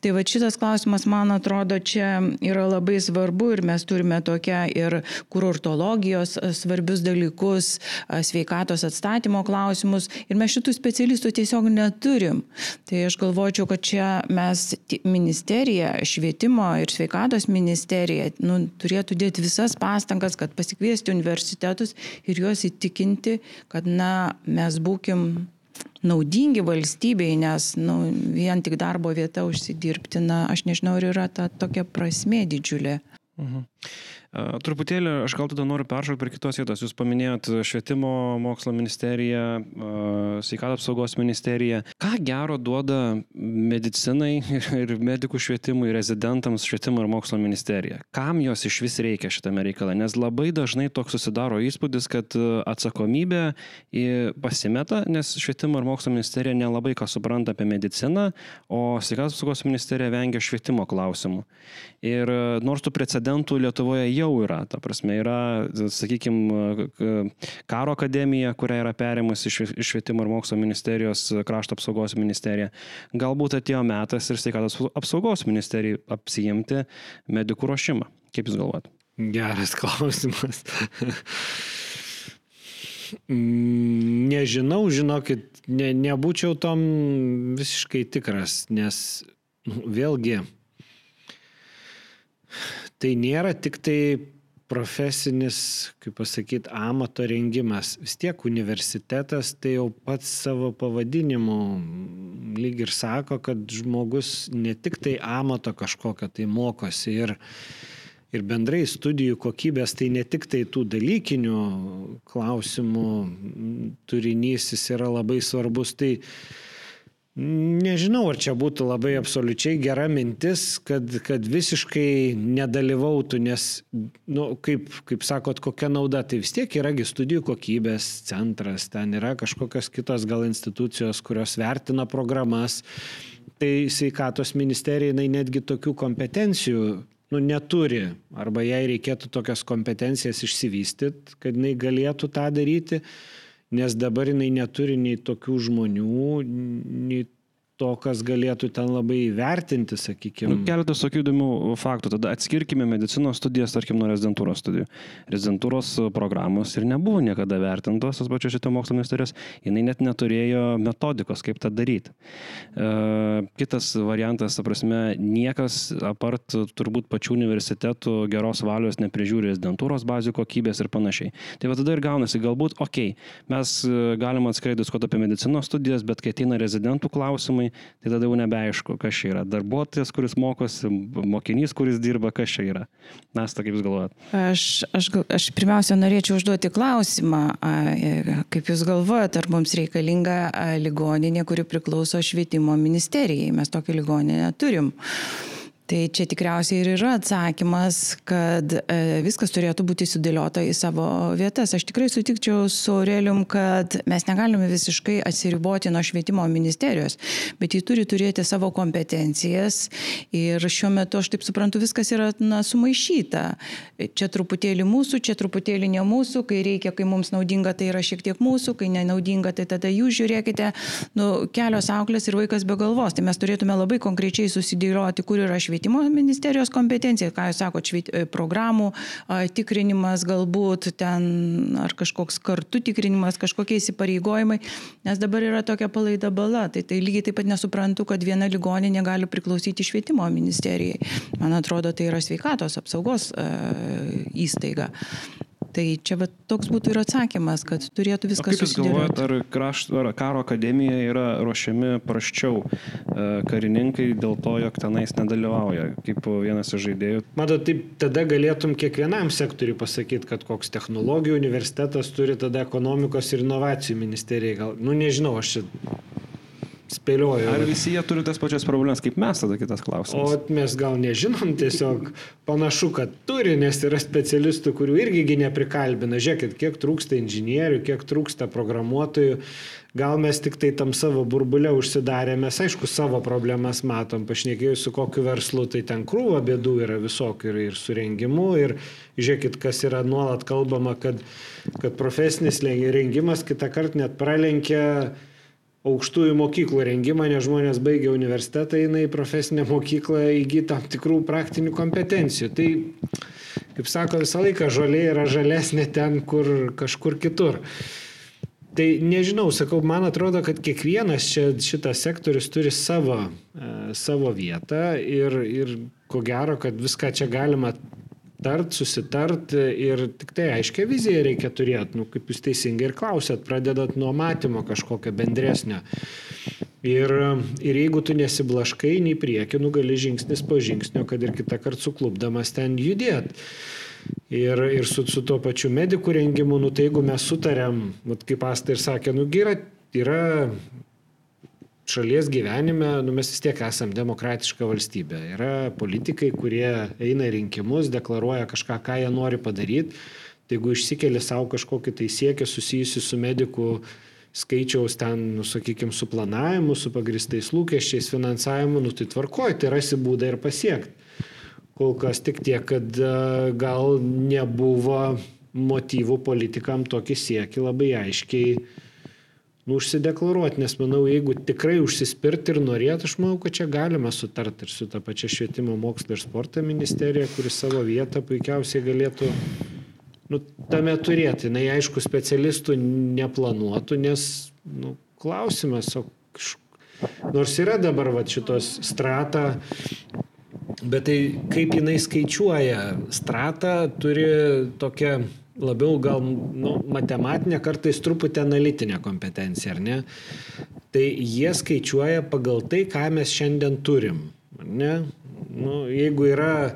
Tai va šitas klausimas klausimas, man atrodo, čia yra labai svarbu ir mes turime tokią ir kurortologijos svarbius dalykus, sveikatos atstatymo klausimus ir mes šitų specialistų tiesiog neturim. Tai aš galvočiau, kad čia mes ministerija, švietimo ir sveikatos ministerija nu, turėtų dėti visas pastangas, kad pasikviesti universitetus ir juos įtikinti, kad na, mes būkim naudingi valstybei, nes nu, vien tik darbo vieta užsidirbti, na, aš nežinau, ar yra ta tokia prasme didžiulė. Mhm. Truputėlį aš gal tada noriu peršokti per kitos vietos. Jūs paminėjot švietimo mokslo ministeriją, sveikatos apsaugos ministeriją. Ką gero duoda medicinai ir medikų švietimui, rezidentams švietimo ir mokslo ministerija? Kam jos iš vis reikia šitame reikale? Nes labai dažnai toks susidaro įspūdis, kad atsakomybė pasimeta, nes švietimo ir mokslo ministerija nelabai ką supranta apie mediciną, o sveikatos apsaugos ministerija vengia švietimo klausimų. Ir nors tų precedentų Lietuvoje jau yra. Ta prasme, yra, sakykime, karo akademija, kurią yra perimus iš švietimo ir mokslo ministerijos, krašto apsaugos ministerija. Galbūt atėjo metas ir sveikatos apsaugos ministerijai apsijimti medikų ruošimą. Kaip Jūs galvojate? Geras klausimas. Nežinau, žinokit, ne, nebūčiau tom visiškai tikras, nes nu, vėlgi tai nėra tik tai profesinis, kaip pasakyti, amato rengimas. Vis tiek universitetas tai jau pats savo pavadinimu lyg ir sako, kad žmogus ne tik tai amato kažkokio tai mokosi ir, ir bendrai studijų kokybės, tai ne tik tai tų dalykinių klausimų turinys jis yra labai svarbus. Tai Nežinau, ar čia būtų labai absoliučiai gera mintis, kad, kad visiškai nedalyvautų, nes, nu, kaip, kaip sakot, kokia nauda, tai vis tiek yragi studijų kokybės centras, ten yra kažkokios kitos gal institucijos, kurios vertina programas. Tai sveikatos ministerija, jinai netgi tokių kompetencijų nu, neturi, arba jai reikėtų tokias kompetencijas išsivystyti, kad jinai galėtų tą daryti nes dabar jinai neturi nei tokių žmonių, nei to, kas galėtų ten labai įvertinti, sakykime. Nu, keletas tokių įdomių faktų. Tada atskirkime medicinos studijas, tarkim, nuo rezidentūros studijų. Rezidentūros programos ir nebuvo niekada vertintos tos pačios šito mokslo ministerijos, jinai net neturėjo metodikos, kaip tą daryti. E, kitas variantas, ta prasme, niekas apart turbūt pačių universitetų geros valios neprižiūri rezidentūros bazių kokybės ir panašiai. Tai va tada ir gaunasi, galbūt, okei, okay, mes galim atskirai diskutuoti apie medicinos studijas, bet kai ateina rezidentų klausimai, tai tada jau nebeaišku, kas čia yra. Darbuotojas, kuris mokosi, mokinys, kuris dirba, kas čia yra. Nasta, kaip jūs galvojat? Aš, aš, aš pirmiausia norėčiau užduoti klausimą, kaip jūs galvojat, ar mums reikalinga ligoninė, kuri priklauso švietimo ministerijai. Mes tokią ligoninę turim. Tai čia tikriausiai ir yra atsakymas, kad e, viskas turėtų būti sudėliota į savo vietas. Aš tikrai sutikčiau su Aurelium, kad mes negalime visiškai atsiriboti nuo švietimo ministerijos, bet ji turi turėti savo kompetencijas ir šiuo metu, aš taip suprantu, viskas yra na, sumaišyta. Čia truputėlį mūsų, čia truputėlį ne mūsų, kai reikia, kai mums naudinga, tai yra šiek tiek mūsų, kai nenaudinga, tai tada jūs žiūrėkite, nu, kelios auklės ir vaikas be galvos. Tai mes turėtume labai konkrečiai susidėlioti, kur yra švietimas švietimo ministerijos kompetencija, ką jūs sakote, šveit, e, programų tikrinimas galbūt ten ar kažkoks kartu tikrinimas, kažkokie įsipareigojimai, nes dabar yra tokia palaida bala. Tai, tai lygiai taip pat nesuprantu, kad viena ligoninė gali priklausyti švietimo ministerijai. Man atrodo, tai yra sveikatos apsaugos įstaiga. Tai čia va, toks būtų ir atsakymas, kad turėtų viskas būti. Kaip Jūs galvojate, ar, krašt, ar karo akademija yra ruošiami praščiau e, karininkai dėl to, jog tenais nedalyvauja, kaip vienas iš žaidėjų? Matot, taip tada galėtum kiekvienam sektoriui pasakyti, kad koks technologijų universitetas turi tada ekonomikos ir inovacijų ministerijai. Gal, nu nežinau, aš čia spėlioju. Ar visi jie turi tas pačias problemas kaip mes, tada kitas klausimas. O mes gal nežinom, tiesiog panašu, kad turi, nes yra specialistų, kurių irgi neprikalbina. Žiūrėkit, kiek trūksta inžinierių, kiek trūksta programuotojų. Gal mes tik tai tam savo burbulę užsidarėme, mes aišku savo problemas matom, pašnekėjau su kokiu verslu, tai ten krūva bėdų yra visokių ir, ir su rengimu, ir žiūrėkit, kas yra nuolat kalbama, kad, kad profesinis rengimas kitą kartą net pralenkia aukštųjų mokyklų rengimą, nes žmonės baigia universitetą, eina į profesinę mokyklą įgyti tam tikrų praktinių kompetencijų. Tai, kaip sako, visą laiką žolė yra žalesnė ten, kur kažkur kitur. Tai nežinau, sakau, man atrodo, kad kiekvienas čia šitas sektorius turi savo, e, savo vietą ir, ir ko gero, kad viską čia galima tart, susitart ir tik tai aiškia viziją reikia turėti, nu, kaip jūs teisingai ir klausėt, pradedat nuo matymo kažkokio bendresnio. Ir, ir jeigu tu nesiblaškai nei prieki, nu gali žingsnis po žingsnio, kad ir kitą kartą suklubdamas ten judėt. Ir, ir su, su tuo pačiu medikų rengimu, nu tai jeigu mes sutarėm, vat, kaip Asta ir sakė, nu yra, yra šalies gyvenime, nu, mes vis tiek esame demokratiška valstybė. Yra politikai, kurie eina į rinkimus, deklaruoja kažką, ką jie nori padaryti. Tai jeigu išsikeli savo kažkokį tai siekį susijusi su medikų skaičiaus ten, nu, sakykime, su planavimu, su pagristais lūkesčiais, finansavimu, nu, tai tvarkoji, tai rasi būdą ir pasiekti. Kol kas tik tiek, kad e, gal nebuvo motyvų politikam tokį siekį labai aiškiai nu, užsideklaruoti, nes manau, jeigu tikrai užsispirt ir norėtų, aš manau, kad čia galima sutarti ir su ta pačia švietimo mokslo ir sporto ministerija, kuris savo vietą puikiausiai galėtų nu, tame turėti. Na, aišku, specialistų neplanuotų, nes nu, klausimas, o nors yra dabar va, šitos strata Bet tai kaip jinai skaičiuoja, strata turi tokią labiau gal nu, matematinė, kartais truputį analitinė kompetencija, ar ne? Tai jie skaičiuoja pagal tai, ką mes šiandien turim. Ne? Nu, jeigu yra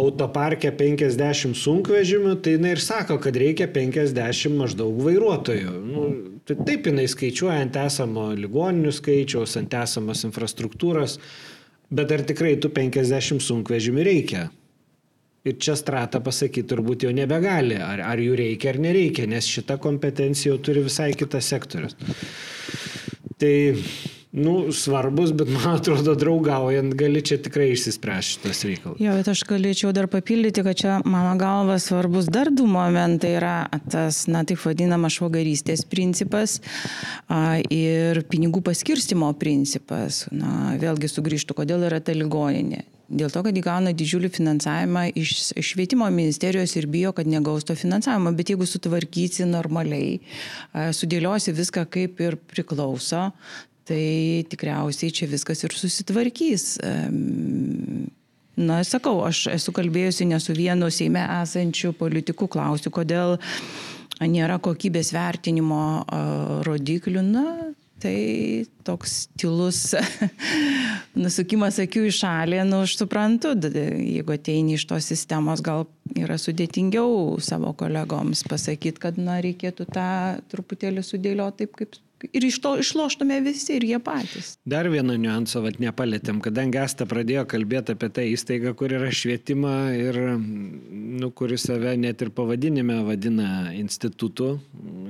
autoparke 50 sunkvežimių, tai jinai ir sako, kad reikia 50 maždaug vairuotojų. Nu, tai taip jinai skaičiuoja ant esamo ligoninių skaičiaus, ant esamos infrastruktūros, bet ar tikrai tų 50 sunkvežimių reikia? Ir čia strata pasakyti turbūt jau nebegali, ar, ar jų reikia ar nereikia, nes šitą kompetenciją jau turi visai kitas sektorius. Tai, nu, svarbus, bet man atrodo, draugaujant gali čia tikrai išsispręsti šitas reikalas. Jo, bet aš galėčiau dar papildyti, kad čia, mano galva, svarbus dar du momentai yra tas, na, taip vadinamas švagarystės principas a, ir pinigų paskirstimo principas. Na, vėlgi sugrįžtų, kodėl yra ta ligoninė Dėl to, kad įgauna didžiulį finansavimą iš švietimo ministerijos ir bijo, kad negaus to finansavimo. Bet jeigu sutvarkysi normaliai, sudėliosi viską kaip ir priklauso, tai tikriausiai čia viskas ir susitvarkys. Na, sakau, aš esu kalbėjusi ne su vienu Seime esančiu politiku, klausiu, kodėl nėra kokybės vertinimo rodiklių. Na, Tai toks tylus nusukimas akių į šalį, nu, aš suprantu, jeigu ateini iš tos sistemos, gal yra sudėtingiau savo kolegoms pasakyti, kad, na, reikėtų tą truputėlį sudėlioti taip, kaip ir iš to išloštume visi ir jie patys. Dar vieną niuansą vat, nepalėtėm, kadangi Asta pradėjo kalbėti apie tą įstaigą, kur yra švietimą ir nu, kuri save net ir pavadinime vadina institutu,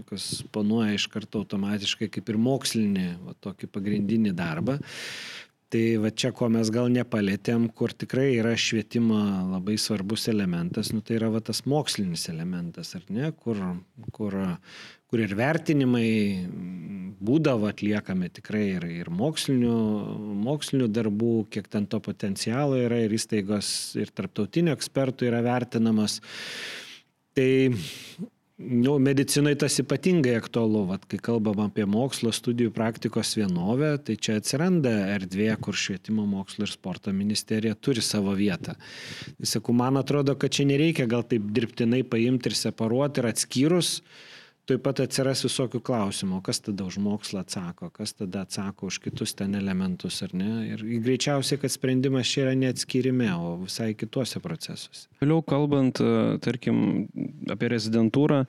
kas ponuoja iš karto automatiškai kaip ir mokslinį, va, tokį pagrindinį darbą. Tai va čia, ko mes gal nepalėtėm, kur tikrai yra švietimo labai svarbus elementas, nu, tai yra va tas mokslinis elementas, ar ne, kur, kur kur ir vertinimai būdavo atliekami tikrai ir, ir mokslinių, mokslinių darbų, kiek ten to potencialo yra ir įstaigos ir tarptautinių ekspertų yra vertinamas. Tai nu, medicinoje tas ypatingai aktualu, vat, kai kalbam apie mokslo studijų praktikos vienovę, tai čia atsiranda erdvė, kur švietimo mokslo ir sporto ministerija turi savo vietą. Sakau, man atrodo, kad čia nereikia gal taip dirbtinai paimti ir separuoti ir atskyrus tuoj pat atsiras visokių klausimų, kas tada už mokslą atsako, kas tada atsako už kitus ten elementus ar ne. Ir greičiausiai, kad sprendimas čia yra neatskirime, o visai kituose procesuose. Vėliau kalbant, e, tarkim, apie rezidentūrą,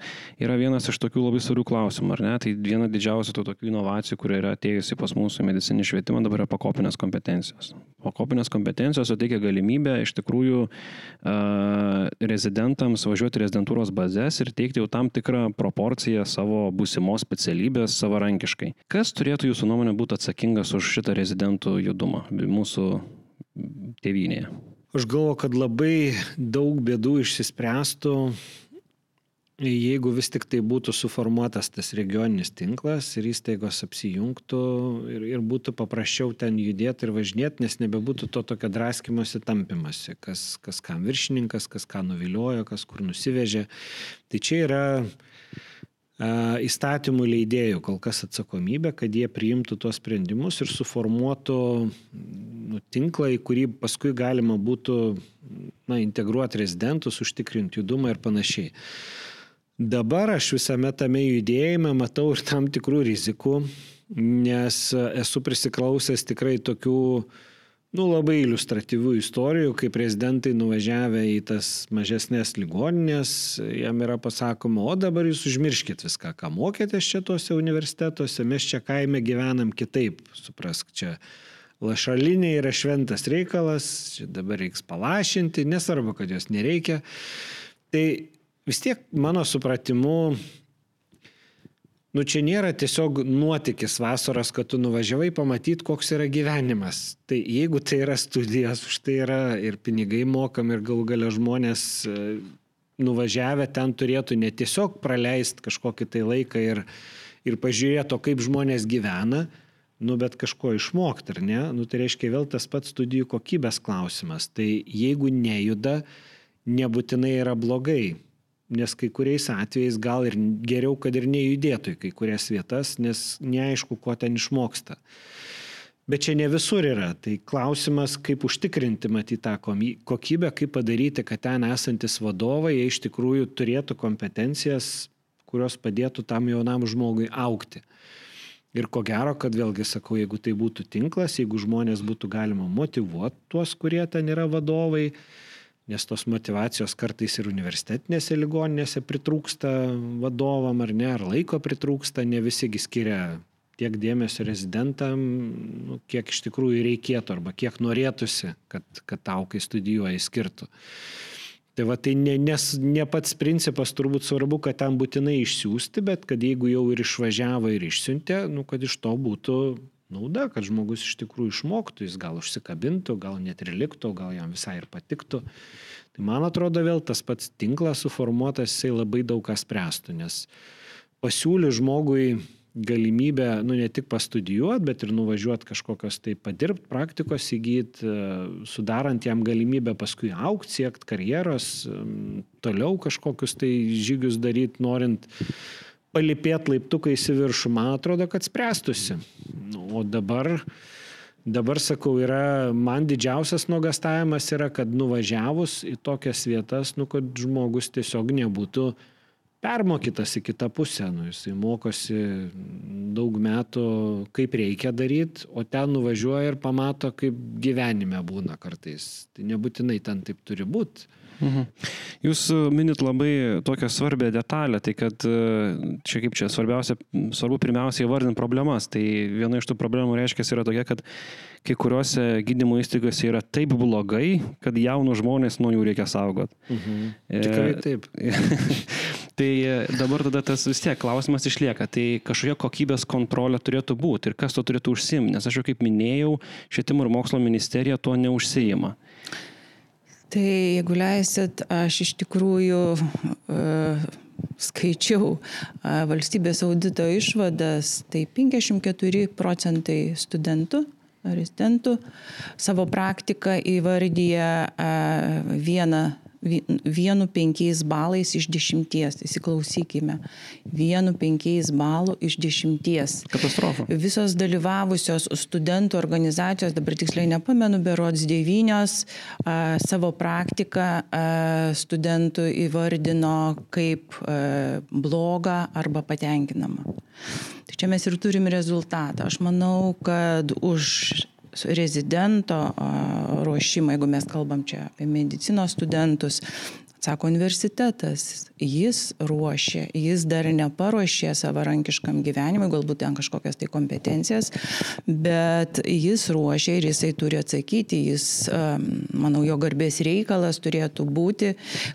yra vienas iš tokių labai svarbių klausimų, ar ne? Tai viena didžiausių tų tokių inovacijų, kuri yra atėjusi pas mūsų medicinį švietimą, dabar yra pakopinės kompetencijos. Pakopinės kompetencijos suteikia galimybę iš tikrųjų uh, rezidentams važiuoti rezidentūros bazės ir teikti jau tam tikrą proporciją informaciją savo būsimos specialybės savarankiškai. Kas turėtų jūsų nuomonė būti atsakingas už šitą rezidentų judumą mūsų tėvynėje? Aš galvoju, kad labai daug bėdų išsispręstų, jeigu vis tik tai būtų suformuotas tas regioninis tinklas ir įstaigos apsijungtų ir, ir būtų paprasčiau ten judėti ir važinėti, nes nebebūtų to tokio draskimosi tampimasi, kas, kas kam viršininkas, kas ką nuviliojo, kas kur nusivežė. Tai čia yra įstatymų leidėjų kol kas atsakomybė, kad jie priimtų tuos sprendimus ir suformuotų nu, tinklą, į kurį paskui galima būtų na, integruoti rezidentus, užtikrinti judumą ir panašiai. Dabar aš visame tame judėjime matau ir tam tikrų rizikų, nes esu prisiklausęs tikrai tokių nu, labai iliustratyvių istorijų, kai prezidentai nuvažiavę į tas mažesnės ligoninės, jam yra pasakoma, o dabar jūs užmirškit viską, ką mokėtės čia tuose universitetuose, mes čia kaime gyvenam kitaip, suprask, čia lašalinė yra šventas reikalas, čia dabar reiks palašinti, nesvarbu, kad jos nereikia. Tai vis tiek mano supratimu nu čia nėra tiesiog nuotykis vasaros, kad tu nuvažiavai pamatyti, koks yra gyvenimas. Tai jeigu tai yra studijos, už tai yra ir pinigai mokam, ir galų galę žmonės e, nuvažiavę ten turėtų ne tiesiog praleisti kažkokį tai laiką ir, ir pažiūrėti, kaip žmonės gyvena, nu bet kažko išmokti, ar ne? Nu tai reiškia vėl tas pats studijų kokybės klausimas. Tai jeigu nejuda, nebūtinai yra blogai nes kai kuriais atvejais gal ir geriau, kad ir nejudėtų į kai kurias vietas, nes neaišku, ko ten išmoksta. Bet čia ne visur yra. Tai klausimas, kaip užtikrinti matyti tą kokybę, kaip padaryti, kad ten esantis vadovai iš tikrųjų turėtų kompetencijas, kurios padėtų tam jaunam žmogui aukti. Ir ko gero, kad vėlgi sakau, jeigu tai būtų tinklas, jeigu žmonės būtų galima motivuoti tuos, kurie ten yra vadovai, nes tos motivacijos kartais ir universitetinėse ligoninėse pritrūksta vadovam ar ne, ar laiko pritrūksta, ne visigi skiria tiek dėmesio rezidentam, nu, kiek iš tikrųjų reikėtų arba kiek norėtųsi, kad, kad tau, kai studijuoji, skirtų. Tai va tai ne, nes ne pats principas turbūt svarbu, kad ten būtinai išsiųsti, bet kad jeigu jau ir išvažiavo ir išsiuntė, nu, kad iš to būtų nauda, kad žmogus iš tikrųjų išmoktų, jis gal užsikabintų, gal net ir liktų, gal jam visai ir patiktų. Tai man atrodo vėl tas pats tinklas suformuotas, jisai labai daug ką spręstų, nes pasiūly žmogui galimybę, nu ne tik pastudijuoti, bet ir nuvažiuoti kažkokios tai padirbti, praktikos įgyti, sudarant jam galimybę paskui aukti, siekti karjeros, toliau kažkokius tai žygius daryti, norint palipėt laiptukais į viršų, man atrodo, kad spręstusi. Nu, o dabar, dabar sakau, yra, man didžiausias nuogastavimas yra, kad nuvažiavus į tokias vietas, nu, kad žmogus tiesiog nebūtų permokytas į kitą pusę. Nu, jisai mokosi daug metų, kaip reikia daryti, o ten nuvažiuoja ir pamato, kaip gyvenime būna kartais. Tai nebūtinai ten taip turi būti. Mhm. Jūs e, minit labai tokią svarbę detalę, tai kad e, čia kaip čia svarbiausia, svarbu pirmiausia įvardinti problemas. Tai viena iš tų problemų reiškia yra tokia, kad kai kuriuose gydymo įstaigose yra taip blogai, kad jaunus žmonės nuo jų reikia saugoti. Mhm. E, Tikrai taip. tai dabar tada tas vis tiek klausimas išlieka. Tai kažkokia kokybės kontrolė turėtų būti ir kas to turėtų užsimti. Nes aš jau kaip minėjau, švietimo ir mokslo ministerija tuo neužsijima. Tai jeigu leisit, aš iš tikrųjų uh, skaičiau uh, valstybės audito išvadas, tai 54 procentai studentų rezidentų savo praktiką įvardyja vieną vienu penkiais balais iš dešimties. Įsiklausykime. Vienu penkiais balų iš dešimties. Katastrofa. Visos dalyvavusios studentų organizacijos, dabar tiksliai nepamenu, berods devynios, a, savo praktiką a, studentų įvardino kaip a, blogą arba patenkinamą. Tai čia mes ir turim rezultatą. Aš manau, kad už rezidento ruošimą, jeigu mes kalbam čia apie medicinos studentus, Sako universitetas, jis ruošia, jis dar neparuošė savarankiškam gyvenimui, galbūt ten kažkokias tai kompetencijas, bet jis ruošia ir jisai turi atsakyti, jis, manau, jo garbės reikalas turėtų būti,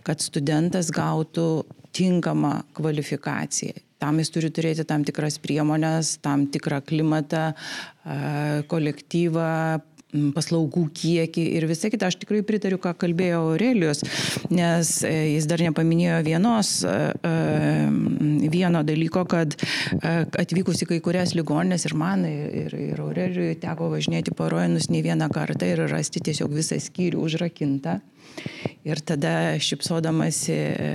kad studentas gautų tinkamą kvalifikaciją. Tam jis turi turėti tam tikras priemonės, tam tikrą klimatą, kolektyvą, paslaugų kiekį ir visą kitą. Aš tikrai pritariu, ką kalbėjo Aurelijos, nes e, jis dar nepaminėjo vienos, e, e, vieno dalyko, kad atvykus į kai kurias ligoninės ir man, ir, ir Aurelijui teko važinėti parojinus ne vieną kartą ir rasti tiesiog visą skyrių užrakintą. Ir tada šipsodamasi e,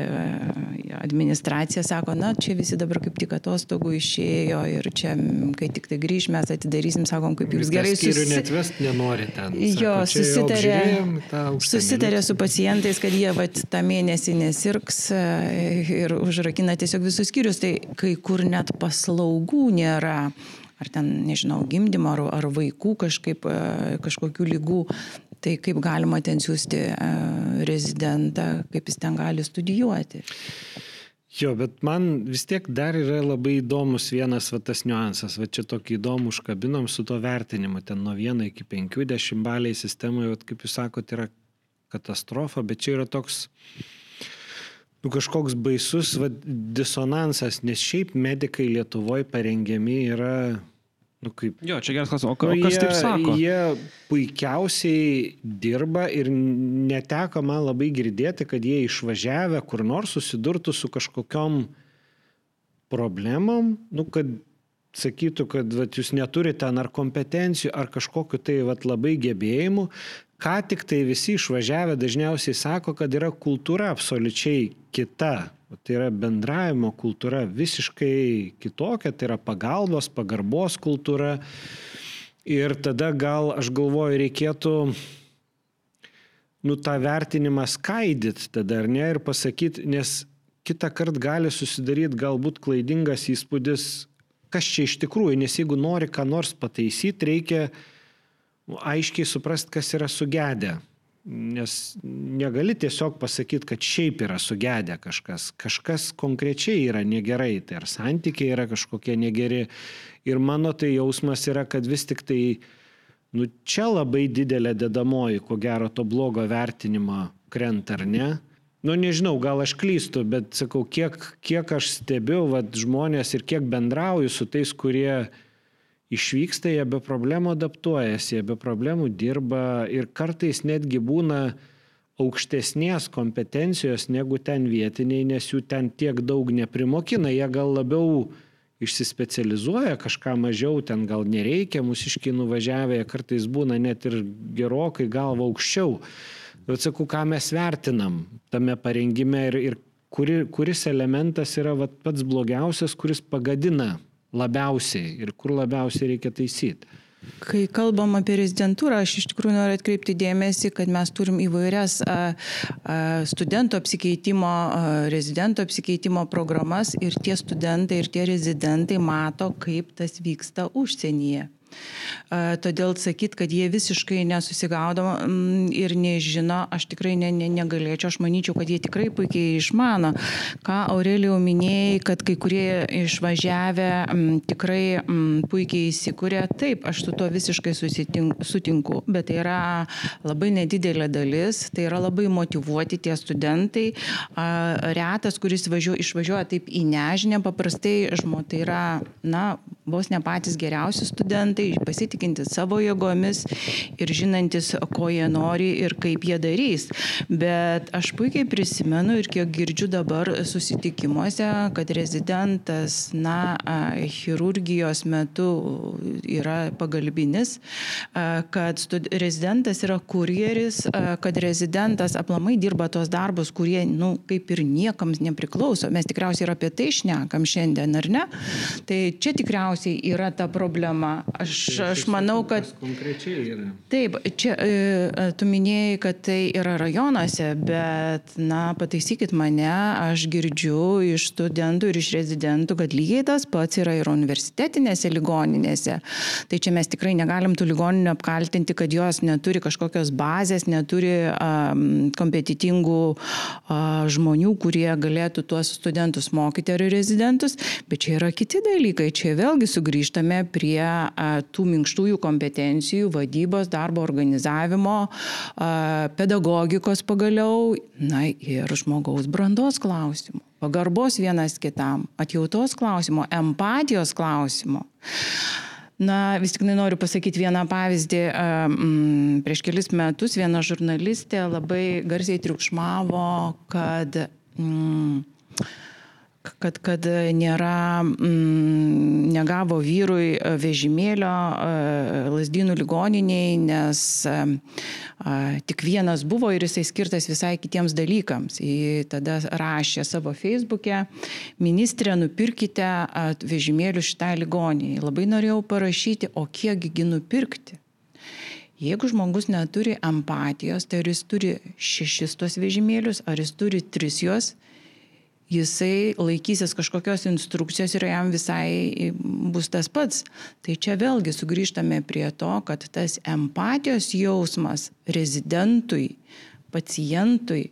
administracija sako, na, čia visi dabar kaip tik atostogų išėjo ir čia, kai tik tai grįž, mes atidarysim, sakom, kaip jūs gerai susitarė. Net vest nenori ten. Sako, jo, susitarė, susitarė su pacientais, kad jie vat, tą mėnesį nesirgs e, ir užrakina tiesiog visus skyrius, tai kai kur net paslaugų nėra ar ten, nežinau, gimdymo, ar, ar vaikų kažkaip, e, kažkokių lygų tai kaip galima ten siūsti e, rezidentą, kaip jis ten gali studijuoti. Jo, bet man vis tiek dar yra labai įdomus vienas va, tas niuansas. Va čia tokį įdomų užkabinom su to vertinimu. Ten nuo 1 iki 50 baliai sistemoje, va, kaip jūs sakote, yra katastrofa, bet čia yra toks nu, kažkoks baisus va, disonansas, nes šiaip medikai Lietuvoje parengiami yra Nu, kaip... Jo, čia geras klausimas. O, nu, o kas jie, taip sako? Jie puikiausiai dirba ir neteko man labai girdėti, kad jie išvažiavę kur nors susidurtų su kažkokiam problemam, nu, kad sakytų, kad vat, jūs neturite ten ar kompetencijų, ar kažkokiu tai vat, labai gebėjimų, ką tik tai visi išvažiavę dažniausiai sako, kad yra kultūra absoliučiai kita Tai yra bendravimo kultūra visiškai kitokia, tai yra pagalbos, pagarbos kultūra. Ir tada gal aš galvoju, reikėtų nu, tą vertinimą skaidyti tada, ar ne, ir pasakyti, nes kitą kartą gali susidaryti galbūt klaidingas įspūdis, kas čia iš tikrųjų, nes jeigu nori ką nors pataisyti, reikia nu, aiškiai suprasti, kas yra sugedę nes negali tiesiog pasakyt kad šiaip yra sugedę kažkas. Kažkas konkrečiai yra negerai tai ar santykiai yra kažkokie negeri. Ir mano tai jausmas yra kad vis tik tai nu čia labai didelė dedamoji ko gero to blogo vertinimo krenta ar ne? Nu nežinau gal aš klystu bet sakau kiek kiek aš stebiu vat žmones ir kiek bendrauju su tais kurie išvyksta, jie be problemų adaptuojasi, jie be problemų dirba ir kartais netgi būna aukštesnės kompetencijos negu ten vietiniai, nes jų ten tiek daug neprimokina, jie gal labiau išsispecializuoja, kažką mažiau ten gal nereikia, mūsiškiai nuvažiavę, kartais būna net ir gerokai galva aukščiau. Bet sakau, ką mes vertinam tame parengime ir, ir kuri, kuris elementas yra vat, pats blogiausias, kuris pagadina labiausiai ir kur labiausiai reikia taisyti. Kai kalbam apie rezidentūrą, aš iš tikrųjų noriu atkreipti dėmesį, kad mes turim įvairias studentų apsikeitimo, rezidentų apsikeitimo programas ir tie studentai ir tie rezidentai mato, kaip tas vyksta užsienyje. Todėl sakyt, kad jie visiškai nesusigaudo mm, ir nežino, aš tikrai ne, ne, negalėčiau, aš manyčiau, kad jie tikrai puikiai išmano. Ką Aurelijau minėjai, kad kai kurie išvažiavę mm, tikrai mm, puikiai įsikūrė, taip, aš su tuo visiškai susitinku, sutinku, bet tai yra labai nedidelė dalis, tai yra labai motivuoti tie studentai. Retas, kuris važiuoja, išvažiuoja taip į nežinę, paprastai žmo, tai yra, na, vos ne patys geriausi studentai, pasitikintis savo jėgomis ir žinantis, ko jie nori ir kaip jie darys. Bet aš puikiai prisimenu ir kiek girdžiu dabar susitikimuose, kad rezidentas, na, chirurgijos metu yra pagalbinis, kad rezidentas yra kurjeris, kad rezidentas aplamai dirba tos darbus, kurie, na, nu, kaip ir niekam nepriklauso. Mes tikriausiai ir apie tai šnekam šiandien, ar ne? Tai čia tikriausiai yra ta problema. Aš, tai aš manau, kad... Konkrečiai yra. Taip, čia e, e, tu minėjai, kad tai yra rajonuose, bet, na, pataisykit mane, aš girdžiu iš studentų ir iš rezidentų, kad lygiai tas pats yra ir universitetinėse ligoninėse. Tai čia mes tikrai negalim tų ligoninių apkaltinti, kad jos neturi kažkokios bazės, neturi um, kompetitingų uh, žmonių, kurie galėtų tuos studentus mokyti ar rezidentus, bet čia yra kiti dalykai. Čia vėlgi sugrįžtame prie tų minkštųjų kompetencijų, vadybos, darbo organizavimo, pedagogikos pagaliau, na ir žmogaus brandos klausimų, pagarbos vienas kitam, atjautos klausimo, empatijos klausimo. Na, vis tik noriu pasakyti vieną pavyzdį. Mm, prieš kelis metus viena žurnalistė labai garsiai triukšmavo, kad mm, kad, kad nėra, mm, negavo vyrui vežimėlio lasdynų ligoniniai, nes a, tik vienas buvo ir jisai skirtas visai kitiems dalykams. Jis tada rašė savo feisbuke, ministrė, nupirkite vežimėlių šitai ligoniniai. Labai norėjau parašyti, o kiekgi nupirkti. Jeigu žmogus neturi empatijos, tai ar jis turi šešis tuos vežimėlius, ar jis turi tris juos, jisai laikysis kažkokios instrukcijos ir jam visai bus tas pats. Tai čia vėlgi sugrįžtame prie to, kad tas empatijos jausmas rezidentui, pacientui,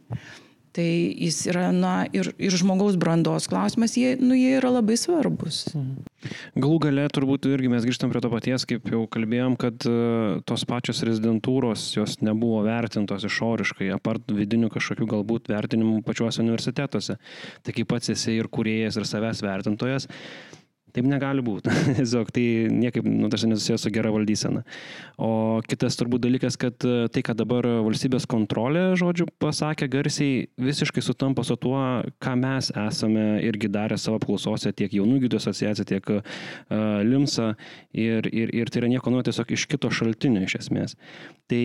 tai jis yra, na, ir, ir žmogaus brandos klausimas, jie, nu, jie yra labai svarbus. Mhm. Galų gale turbūt irgi mes grįžtam prie to paties, kaip jau kalbėjom, kad e, tos pačios rezidentūros jos nebuvo vertintos išoriškai, apart vidinių kažkokių galbūt vertinimų pačiuose universitetuose. Tai kaip pats esi ir kuriejas, ir savęs vertintojas, Taip negali būti. Tiesiog tai niekaip, nu, tas nesusijęs su gera valdysena. O kitas turbūt dalykas, kad e, tai, ką dabar valstybės kontrolė, žodžiu, pasakė garsiai, visiškai sutampa su tuo, ką mes esame irgi darę savo apklausose, tiek jaunų gydytojų asociacija, tiek uh, LIMSA. Ir, ir, ir tai yra nieko nuo tiesiog iš kito šaltinio iš esmės. Tai,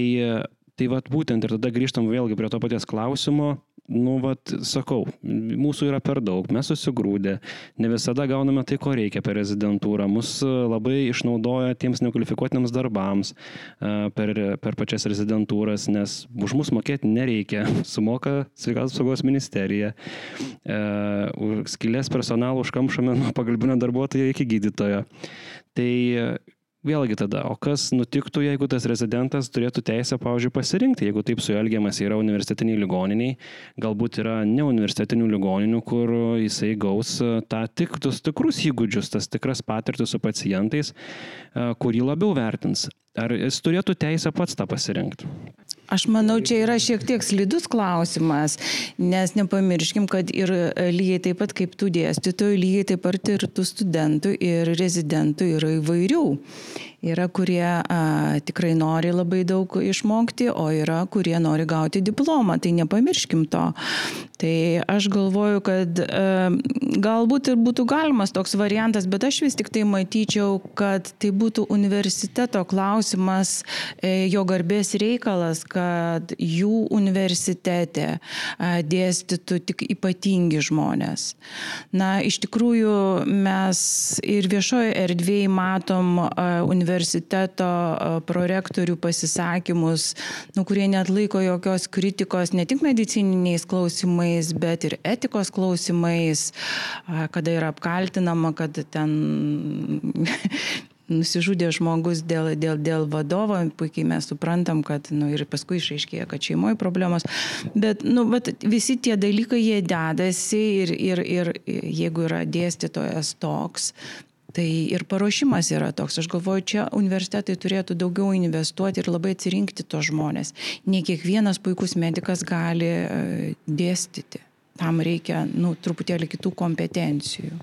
tai vad būtent ir tada grįžtam vėlgi prie to paties klausimo nu, vat, sakau, mūsų yra per daug, mes susigrūdė, ne visada gauname tai, ko reikia per rezidentūrą, mus labai išnaudoja tiems nekvalifikuotiniams darbams per, per pačias rezidentūras, nes už mus mokėti nereikia, sumoka sveikatos saugos ministerija, skilės personalų užkamšame nuo pagalbinio darbuotojo iki gydytojo. Tai Vėlgi tada, o kas nutiktų, jeigu tas rezidentas turėtų teisę, pavyzdžiui, pasirinkti, jeigu taip su elgiamas yra universitetiniai ligoniniai, galbūt yra ne universitetinių ligoninių, kur jisai gaus e, tą tik, tus tikrus įgūdžius, tas tikras patirtis su pacientais, e, kurį labiau vertins. Ar jis turėtų teisę pats tą pasirinkti? Aš manau, čia yra šiek tiek slidus klausimas, nes nepamirškim, kad ir lygiai taip pat kaip tų dėstytojų, lygiai taip pat ir tų studentų ir rezidentų yra įvairių. Yra, kurie a, tikrai nori labai daug išmokti, o yra, kurie nori gauti diplomą. Tai nepamirškim to. Tai aš galvoju, kad a, galbūt ir būtų galimas toks variantas, bet aš vis tik tai matyčiau, kad tai būtų universiteto klausimas, e, jo garbės reikalas, kad jų universitete a, dėstytų tik ypatingi žmonės. Na, iš tikrųjų, mes ir viešoje erdvėje matom universitetą universiteto prorektorių pasisakymus, nu, kurie net laiko jokios kritikos ne tik medicininiais klausimais, bet ir etikos klausimais, kada yra apkaltinama, kad ten nusižudė žmogus dėl, dėl, dėl vadovo, puikiai mes suprantam, kad, nu, ir paskui išaiškėjo, kad šeimoje problemos, bet, nu, bet visi tie dalykai jie dedasi ir, ir, ir jeigu yra dėstytojas toks, Tai ir paruošimas yra toks. Aš galvoju, čia universitetai turėtų daugiau investuoti ir labai atsirinkti tos žmonės. Ne kiekvienas puikus medicas gali e, dėstyti. Tam reikia, nu, truputėlį kitų kompetencijų.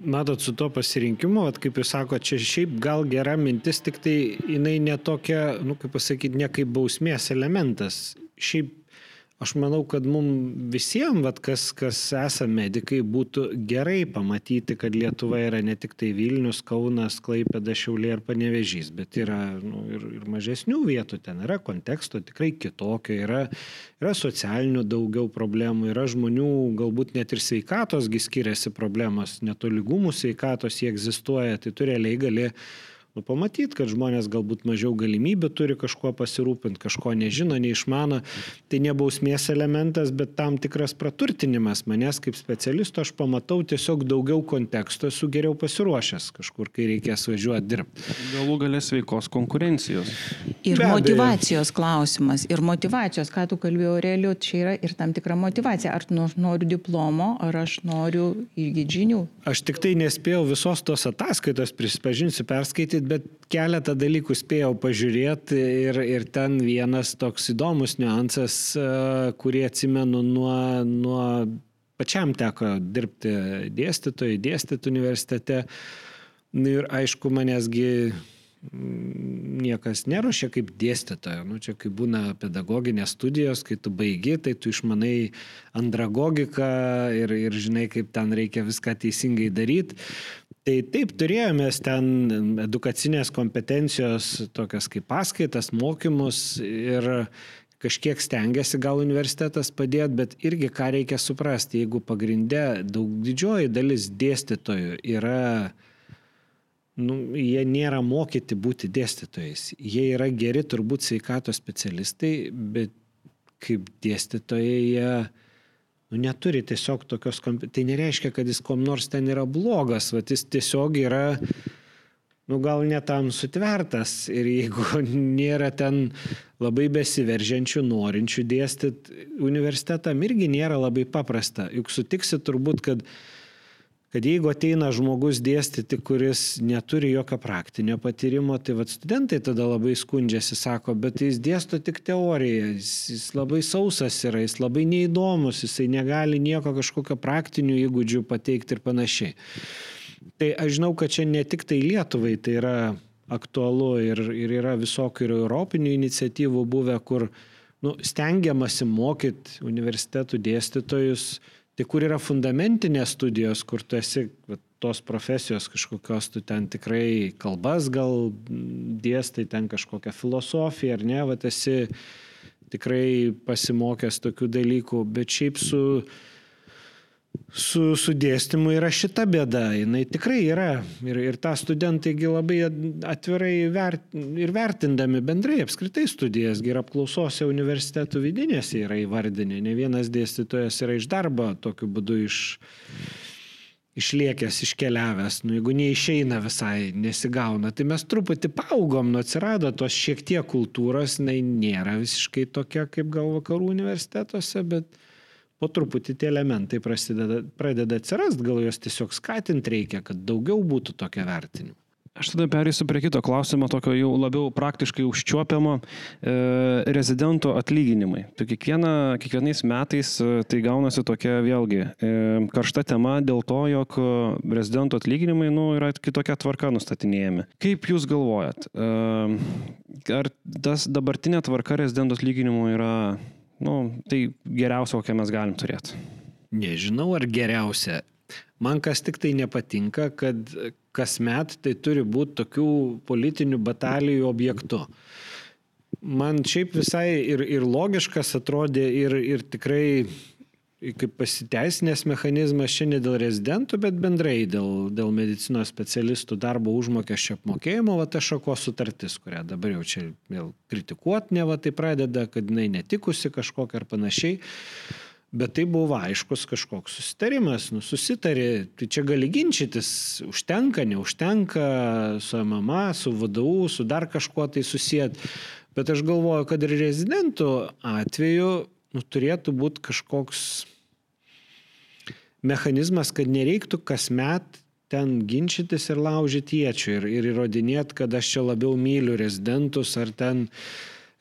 Matot, su to pasirinkimu, at, kaip jūs sakote, čia šiaip gal gera mintis, tik tai jinai netokia, nu, kaip pasakyti, ne kaip bausmės elementas. Šiaip aš manau kad mum visiem vat kas kas esam medikai būtų gerai pamatyti kad lietuva yra ne tiktai vilnius kaunas klaipėda šiauliai ar panevėžys bet yra nu ir ir mažesnių vietų ten yra konteksto tikrai kitokio yra yra socialinių daugiau problemų yra žmonių galbūt net ir sveikatos gi skiriasi problemos netolygumų sveikatos jie egzistuoja tai tu realiai gali nu pamatyt kad žmonės galbūt mažiau galimybių turi kažkuo pasirūpint kažko nežino neišmano. Tai ne bausmės elementas bet tam tikras praturtinimas manęs kaip specialisto aš pamatau tiesiog daugiau konteksto esu geriau pasiruošęs kažkur kai reikės važiuot dirbt. Galų gale sveikos konkurencijos. Ir Be motivacijos klausimas. Ir motivacijos ką tu kalbėjai aurelijau čia yra ir tam tikra motyvacija ar nu noriu diplomo ar aš noriu įgyt žinių? Aš tiktai nespėjau visos tos ataskaitos prisipažinsiu perskaityt perskaityt, bet keletą dalykų spėjau pažiūrėti ir, ir ten vienas toks įdomus niuansas, e, kurį atsimenu nuo, nuo pačiam teko dirbti dėstytojai, dėstyti universitete. Ir aišku, manęsgi niekas neruošia kaip dėstytojo. Nu, čia kaip būna pedagoginės studijos, kai tu baigi, tai tu išmanai andragogiką ir, ir žinai, kaip ten reikia viską teisingai daryti. Tai taip turėjome ten edukacinės kompetencijos, tokias kaip paskaitas, mokymus ir kažkiek stengiasi gal universitetas padėti, bet irgi ką reikia suprasti, jeigu pagrindė daug didžioji dalis dėstytojų yra nu, jie nėra mokyti būti dėstytojais. Jie yra geri turbūt sveikatos specialistai, bet kaip dėstytojai jie nu, neturi tiesiog tokios. Tai nereiškia, kad jis kom nors ten yra blogas, va jis tiesiog yra, nu gal netam sutvertas ir jeigu nėra ten labai besiveržiančių, norinčių dėstyti universitetam, irgi nėra labai paprasta. Juk sutiksi turbūt, kad kad jeigu ateina žmogus dėstyti, kuris neturi jokio praktinio patyrimo, tai vad studentai tada labai skundžiasi, sako, bet jis dėsto tik teoriją, jis, jis labai sausas yra, jis labai neįdomus, jisai negali nieko kažkokio praktinių įgūdžių pateikti ir panašiai. Tai aš žinau, kad čia ne tik tai Lietuvai tai yra aktualu ir, ir yra visokių ir europinių iniciatyvų buvę, kur nu, stengiamasi mokyti universitetų dėstytojus, Tai kur yra fundamentinės studijos, kur tu esi va, tos profesijos kažkokios, tu ten tikrai kalbas gal dėstai, ten kažkokią filosofiją ar ne, va esi tikrai pasimokęs tokių dalykų, bet šiaip su... Mm su, su dėstymu yra šita bėda. Jis tikrai yra. Ir, ir tą studentaigi labai atvirai vert, ir vertindami bendrai apskritai studijas, ir apklausose universitetų vidinėse yra įvardinę. Ne vienas dėstytojas yra iš darbo tokiu būdu iš, išliekęs, iškeliavęs. Nu, jeigu neišeina visai, nesigauna, tai mes truputį paaugom, nu atsirado tos šiek tiek kultūros, jinai nėra visiškai tokia kaip gal vakarų universitetuose, bet po truputį tie elementai prasideda, pradeda atsirast, gal juos tiesiog skatinti reikia, kad daugiau būtų tokio vertinimo. Aš tada perėsiu prie kito klausimo, tokio jau labiau praktiškai užčiuopiamo e, rezidento atlyginimai. Tai kiekviena, kiekvienais metais e, tai gaunasi tokia vėlgi e, karšta tema dėl to, jog rezidento atlyginimai nu, yra kitokia tvarka nustatinėjami. Kaip Jūs galvojat, e, ar tas dabartinė tvarka rezidento atlyginimų yra nu, tai geriausia, kokią mes galim turėti. Nežinau, ar geriausia. Man kas tik tai nepatinka, kad kasmet tai turi būti tokių politinių batalijų objektu. Man šiaip visai ir, ir logiškas atrodė ir, ir tikrai kaip pasiteisinęs mechanizmas čia ne dėl rezidentų, bet bendrai dėl, dėl medicinos specialistų darbo užmokesčio apmokėjimo, va ta šakos sutartis, kurią dabar jau čia vėl kritikuot, ne va tai pradeda, kad jinai netikusi kažkokia ar panašiai. Bet tai buvo aiškus kažkoks susitarimas, nu susitari, tai čia gali ginčytis, užtenka, neužtenka su MMA, su VDU, su dar kažkuo tai susijęt. Bet aš galvoju, kad ir rezidentų atveju nu, turėtų būti kažkoks mechanizmas, kad nereiktų kasmet ten ginčytis ir laužyti iečių ir, ir įrodinėti, kad aš čia labiau myliu rezidentus ar ten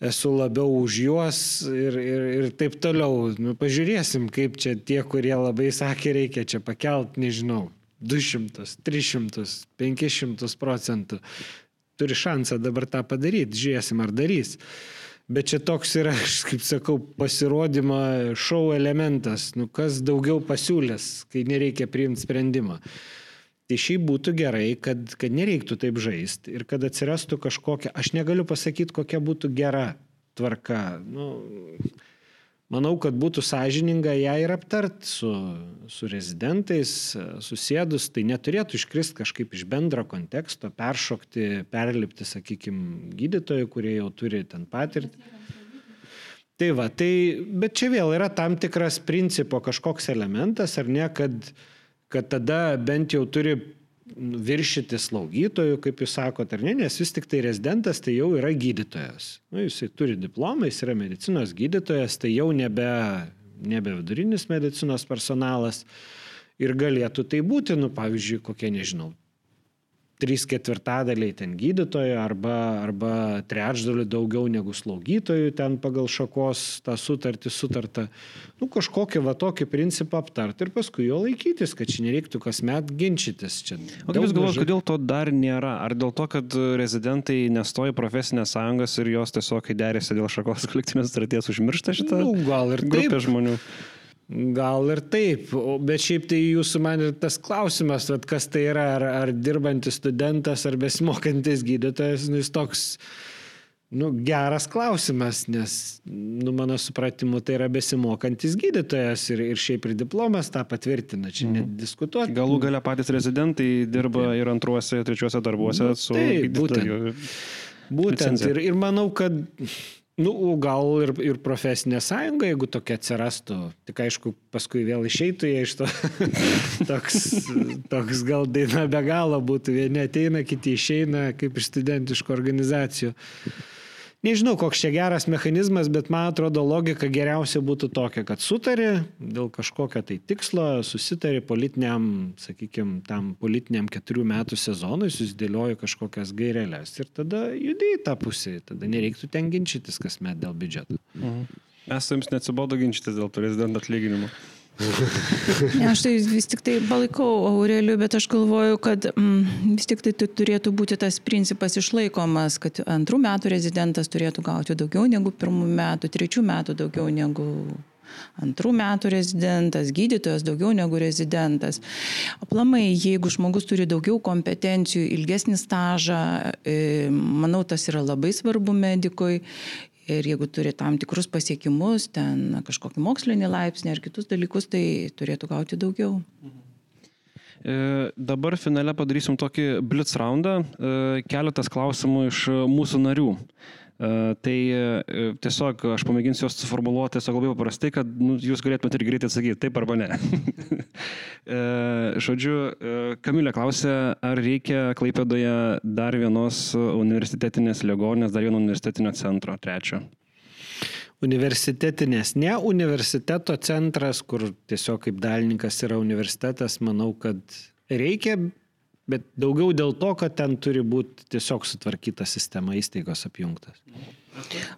esu labiau už juos ir, ir, ir taip toliau. Nu, pažiūrėsim, kaip čia tie, kurie labai sakė, reikia čia pakelt, nežinau, 200, 300, 500 procentų. Turi šansą dabar tą padaryti, žiūrėsim, ar darys. Bet čia toks yra, aš kaip sakau, pasirodymo šou elementas, nu kas daugiau pasiūlės, kai nereikia priimti sprendimą. Tai šiaip būtų gerai, kad, kad nereiktų taip žaisti ir kad atsirastų kažkokia, aš negaliu pasakyti, kokia būtų gera tvarka. Nu, manau, kad būtų sąžininga ją ir aptart su, su rezidentais, susėdus, tai neturėtų iškrist kažkaip iš bendro konteksto, peršokti, perlipti, sakykime, gydytojų, kurie jau turi ten patirtį. Tai va, tai, bet čia vėl yra tam tikras principo kažkoks elementas, ar ne, kad, kad tada bent jau turi viršyti slaugytojų, kaip jūs sakote, ar ne, nes vis tik tai rezidentas tai jau yra gydytojas. Nu, jisai turi diplomą, jis yra medicinos gydytojas, tai jau nebe, nebe vidurinis medicinos personalas ir galėtų tai būti, nu, pavyzdžiui, kokie, nežinau, trys ketvirtadaliai ten gydytojų arba, arba trečdalių daugiau negu slaugytojų ten pagal šakos tą sutartį sutarta. Nu, kažkokį va tokį principą aptarti ir paskui jo laikytis, kad čia nereiktų kasmet ginčytis. Čia o kaip Jūs galvojate, kodėl to dar nėra? Ar dėl to, kad rezidentai nestoja profesinės sąjungas ir jos tiesiog, kai derėsi dėl šakos kolektyvinės sutarties, užmiršta šitą nu, gal ir grupę taip. žmonių? Gal ir taip, bet šiaip tai jūsų man ir tas klausimas, vat, kas tai yra, ar, ar dirbantis studentas, ar besimokantis gydytojas, nu, jis toks nu, geras klausimas, nes, nu, mano supratimu, tai yra besimokantis gydytojas ir, ir šiaip ir diplomas tą patvirtina, čia mhm. nediskutuoti. Galų galia patys rezidentai dirba taip. ir antruose, trečiuose darbuose nu, su taip, būtent. Būtent ir, ir manau, kad Nu, gal ir, ir profesinė sąjunga, jeigu tokia atsirastų. Tik aišku, paskui vėl išeitų jie iš to. toks, toks gal daina be galo būtų. Vieni ateina, kiti išeina, kaip iš studentiškų organizacijų nežinau koks čia geras mechanizmas bet man atrodo logika geriausia būtų tokia kad sutari dėl kažkokio tai tikslo susitari politiniam sakykim tam politiniam keturių metų sezonui susidėlioji kažkokias gaireles ir tada judi į tą pusę tada nereiktų ten ginčytis kasmet dėl biudžeto mhm. Mes jums neatsibodo ginčytis dėl prezidento atlyginimo. Ne, aš tai vis tik tai palaikau Aureliu, bet aš galvoju, kad mm, vis tik tai turėtų būti tas principas išlaikomas, kad antrų metų rezidentas turėtų gauti daugiau negu pirmų metų, trečių metų daugiau negu antrų metų rezidentas, gydytojas daugiau negu rezidentas. Aplamai, jeigu žmogus turi daugiau kompetencijų, ilgesnį stažą, e, manau, tas yra labai svarbu medikui ir jeigu turi tam tikrus pasiekimus, ten kažkokį mokslinį laipsnį ar kitus dalykus, tai turėtų gauti daugiau. E, dabar finale padarysim tokį blitz raundą. E, keletas klausimų iš mūsų narių. E, tai e, tiesiog aš pamėginsiu juos suformuoluoti tiesiog labai paprastai, kad nu, jūs galėtumėte ir greitai atsakyti taip arba ne. E, žodžiu, Kamilė klausė, ar reikia Klaipėdoje dar vienos universitetinės ligoninės, dar vieno universitetinio centro, trečio universitetinės, ne universiteto centras, kur tiesiog kaip dalininkas yra universitetas, manau, kad reikia, bet daugiau dėl to, kad ten turi būti tiesiog sutvarkyta sistema, įstaigos apjungtas.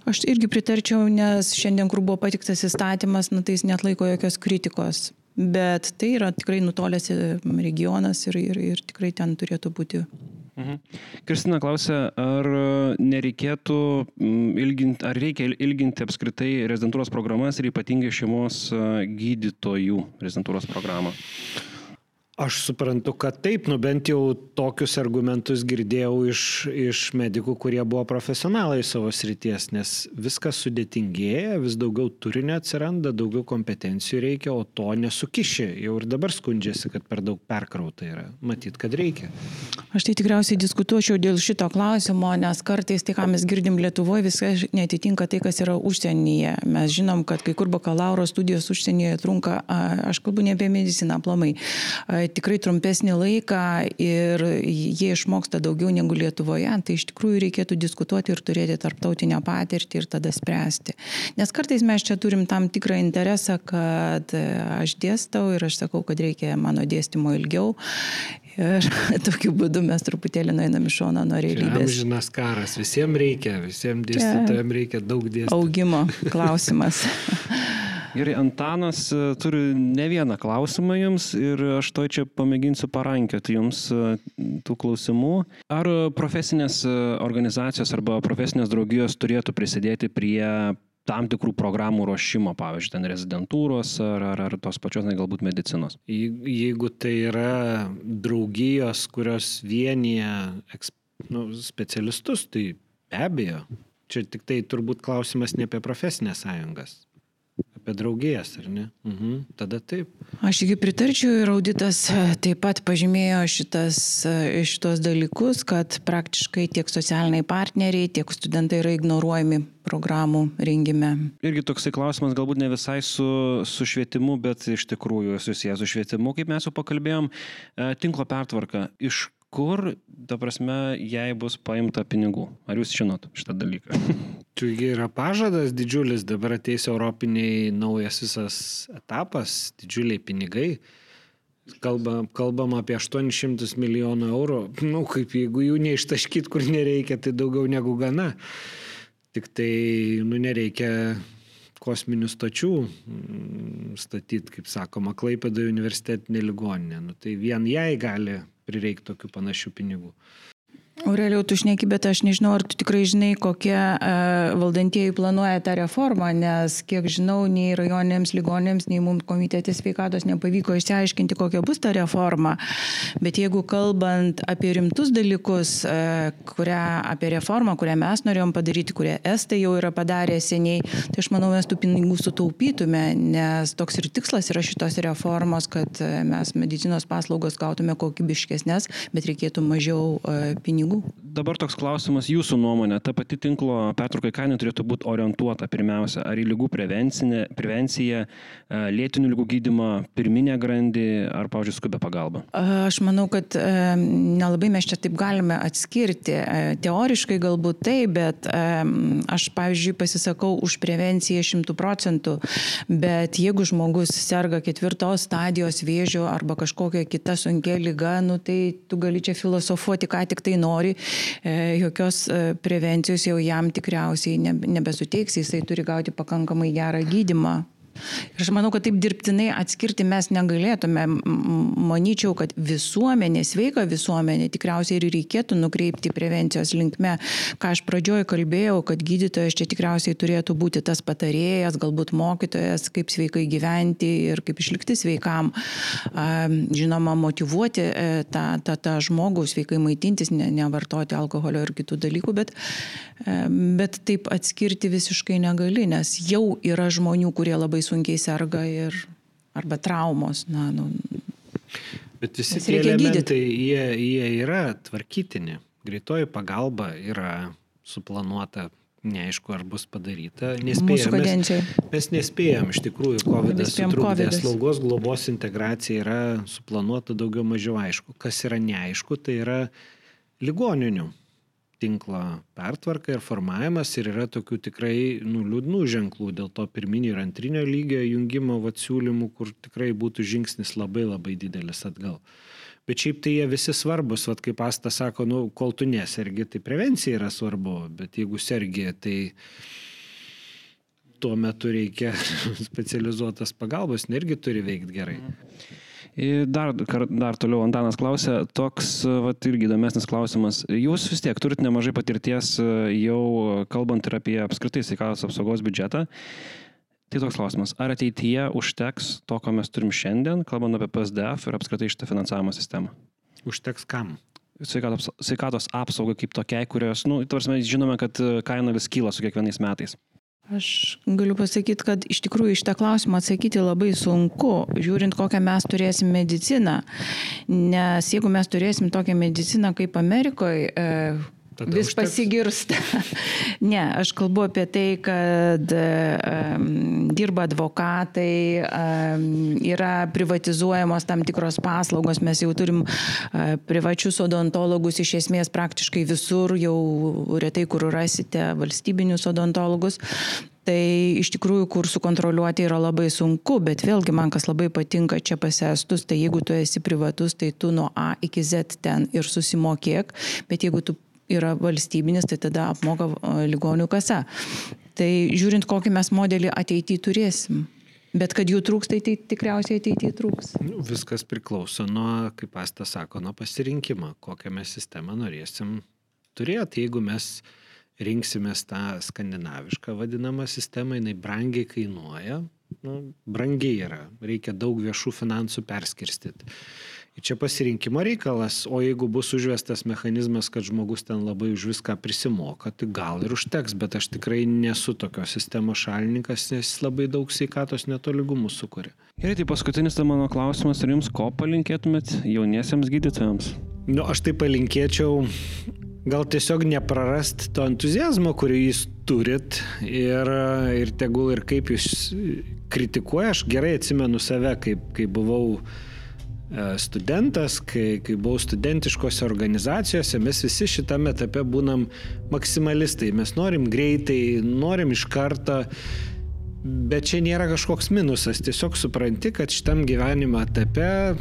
Aš irgi pritarčiau, nes šiandien, kur buvo patiktas įstatymas, na, tai jis net laiko jokios kritikos. Bet tai yra tikrai nutolęs regionas ir, ir, ir tikrai ten turėtų būti. Mhm. Kristina klausė, ar nereikėtų ilginti, ar reikia ilginti apskritai rezidentūros programas ir ypatingai šeimos gydytojų rezidentūros programą? Aš suprantu, kad taip, nu bent jau tokius argumentus girdėjau iš, iš medikų, kurie buvo profesionalai savo srities, nes viskas sudėtingėja, vis daugiau turinio atsiranda, daugiau kompetencijų reikia, o to nesukiši. Jau ir dabar skundžiasi, kad per daug perkrauta yra. Matyt, kad reikia. Aš tai tikriausiai diskutuočiau dėl šito klausimo, nes kartais tai, ką mes girdim Lietuvoje, viskas netitinka tai, kas yra užsienyje. Mes žinom, kad kai kur bakalauro studijos užsienyje trunka, aš kalbu ne apie mediciną aplamai tikrai trumpesnį laiką ir jie išmoksta daugiau negu Lietuvoje, tai iš tikrųjų reikėtų diskutuoti ir turėti tarptautinę patirtį ir tada spręsti. Nes kartais mes čia turim tam tikrą interesą, kad aš dėstau ir aš sakau, kad reikia mano dėstymo ilgiau. Ir tokiu būdu mes truputėlį nueinam iš šono nuo realybės. Žinas karas, visiems reikia, visiems dėstytojams reikia daug dėstyti. Augimo klausimas. Gerai, Antanas e, turi ne vieną klausimą jums ir aš to čia pamėginsiu parankioti jums e, tų klausimų. Ar profesinės e, organizacijos arba profesinės draugijos turėtų prisidėti prie tam tikrų programų ruošimo, pavyzdžiui, ten rezidentūros ar, ar, ar tos pačios, na, galbūt medicinos? Jeigu tai yra draugijos, kurios vienyje nu, specialistus, tai be abejo. Čia tik tai turbūt klausimas ne apie profesinės sąjungas. Apie draugijas, ar ne? Mhm. Tada taip. Aš iki pritarčiau ir auditas e, taip pat pažymėjo šitas, e, šitos dalykus, kad praktiškai tiek socialiniai partneriai, tiek studentai yra ignoruojami programų rengime. Irgi toksai klausimas galbūt ne visai su, su švietimu, bet iš tikrųjų susijęs su švietimu, kaip mes jau pakalbėjom, e, tinklo pertvarka. Iš kur, ta prasme, jai bus paimta pinigų? Ar jūs žinot šitą dalyką? Čiagi yra pažadas didžiulis, dabar ateis europiniai naujas visas etapas, didžiuliai pinigai. kalba, kalbam apie 800 milijonų eurų, nu, kaip jeigu jų neištaškyt, kur nereikia, tai daugiau negu gana. Tik tai, nu, nereikia kosminių stočių mm, statyti, kaip sakoma, Klaipėdoje universitetinė ligoninė. Nu, tai vien jai gali prireikti tokių panašių pinigų. Aurelijau, tu šneki, bet aš nežinau, ar tu tikrai žinai, kokie uh, valdantieji planuoja tą reformą, nes kiek žinau, nei rajonėms ligonėms, nei mums komitetės sveikatos nepavyko išsiaiškinti, kokia bus ta reforma. Bet jeigu kalbant apie rimtus dalykus, uh, kurią, apie reformą, kurią mes norėjom padaryti, kurią Estai jau yra padarę seniai, tai aš manau, mes tų pinigų sutaupytume, nes toks ir tikslas yra šitos reformos, kad mes medicinos paslaugos gautume kokybiškesnės, bet reikėtų mažiau pinigų pinigų. Dabar toks klausimas jūsų nuomonė. Ta pati tinklo pertraukai kaina turėtų būti orientuota pirmiausia, ar į lygų prevenciją, e, lėtinių lygų gydimą, pirminę grandį, ar, pavyzdžiui, skubę pagalbą? Aš manau, kad e, nelabai mes čia taip galime atskirti. E, teoriškai galbūt taip, bet aš, pavyzdžiui, pasisakau už prevenciją šimtų procentų, bet jeigu žmogus serga ketvirtos stadijos vėžio arba kažkokia kita sunkia lyga, nu, tai tu gali čia filosofuoti, ką tik tai nori nori, e, jokios e, prevencijos jau jam tikriausiai nebesuteiks, jisai turi gauti pakankamai gerą gydimą. Ir aš manau, kad taip dirbtinai atskirti mes negalėtume. Manyčiau, kad visuomenė, sveika visuomenė tikriausiai ir reikėtų nukreipti prevencijos linkme. Ką aš pradžioje kalbėjau, kad gydytojas čia tikriausiai turėtų būti tas patarėjas, galbūt mokytojas, kaip sveikai gyventi ir kaip išlikti sveikam. Žinoma, motivuoti e, tą, tą, tą žmogų sveikai maitintis, ne, nevartoti alkoholio ir kitų dalykų, bet, e, bet taip atskirti visiškai negali, nes jau yra žmonių, kurie labai sunkiai serga ir arba traumos. Na, nu, Bet visi tie elementai, jie, jie yra tvarkytini. Greitoji pagalba yra suplanuota neaišku, ar bus padaryta. Nespėjom, mes, mes nespėjom, iš tikrųjų, COVID sutrukdė, slaugos globos integracija yra suplanuota daugiau mažiau aišku. Kas yra neaišku, tai yra ligoninių tinklo pertvarka ir formavimas ir yra tokių tikrai nu, liūdnų ženklų dėl to pirminio ir antrinio lygio jungimo vat, siūlymų, kur tikrai būtų žingsnis labai labai didelis atgal. Bet šiaip tai jie visi svarbus, vat, kaip Asta sako, nu, kol tu nesergi, tai prevencija yra svarbu, bet jeigu sergi, tai tuo metu reikia specializuotas pagalbos, irgi turi veikti gerai. Mm. Dar, dar toliau Antanas klausė, toks vat, irgi įdomesnis klausimas. Jūs vis tiek turit nemažai patirties jau kalbant ir apie apskritai sveikatos apsaugos biudžetą. Tai toks klausimas, ar ateityje užteks to, ko mes turim šiandien, kalbant apie PSDF ir apskritai šitą finansavimo sistemą? Užteks kam? Sveikatos, sveikatos apsaugai kaip tokiai, kurios, nu, tarsi mes žinome, kad kaina vis kyla su kiekvienais metais. Aš galiu pasakyti, kad iš tikrųjų iš tą klausimą atsakyti labai sunku, žiūrint, kokią mes turėsim mediciną. Nes jeigu mes turėsim tokią mediciną kaip Amerikoje, Tada vis užteks. pasigirsta. ne, aš kalbu apie tai, kad um, dirba advokatai, um, yra privatizuojamos tam tikros paslaugos, mes jau turim uh, privačius odontologus iš esmės praktiškai visur, jau retai kur rasite valstybinius odontologus. Tai iš tikrųjų, kur sukontroliuoti yra labai sunku, bet vėlgi man kas labai patinka čia pasestus, tai jeigu tu esi privatus, tai tu nuo A iki Z ten ir susimokėk, bet jeigu tu yra valstybinis, tai tada apmoka ligonių kasa. Tai žiūrint, kokį mes modelį ateityje turėsim. Bet kad jų trūks, tai, tai tikriausiai ateityje trūks. Nu, viskas priklauso nuo, kaip pastas sako, nuo pasirinkimo, kokią mes sistemą norėsim turėti. Jeigu mes rinksimės tą skandinavišką vadinamą sistemą, jinai brangiai kainuoja, nu, brangiai yra, reikia daug viešų finansų perskirstyti. Čia pasirinkimo reikalas, o jeigu bus užvestas mechanizmas, kad žmogus ten labai už viską prisimoka, tai gal ir užteks, bet aš tikrai nesu tokios sistemos šalininkas, nes labai daug sveikatos netolygumų sukuria. Ir tai paskutinis tai mano klausimas, ar jums ko palinkėtumėt jauniesiems gydytojams? Nu, aš tai palinkėčiau gal tiesiog neprarast to entuzijazmo, kurį jūs turit ir, ir tegul ir kaip jūs kritikuoja, aš gerai atsimenu save, kaip, kaip buvau studentas, kai, kai buvau studentiškose organizacijose, mes visi šitame etape būnam maksimalistai. Mes norim greitai, norim iš karto. Bet čia nėra kažkoks minusas, tiesiog supranti, kad šitam gyvenimo etape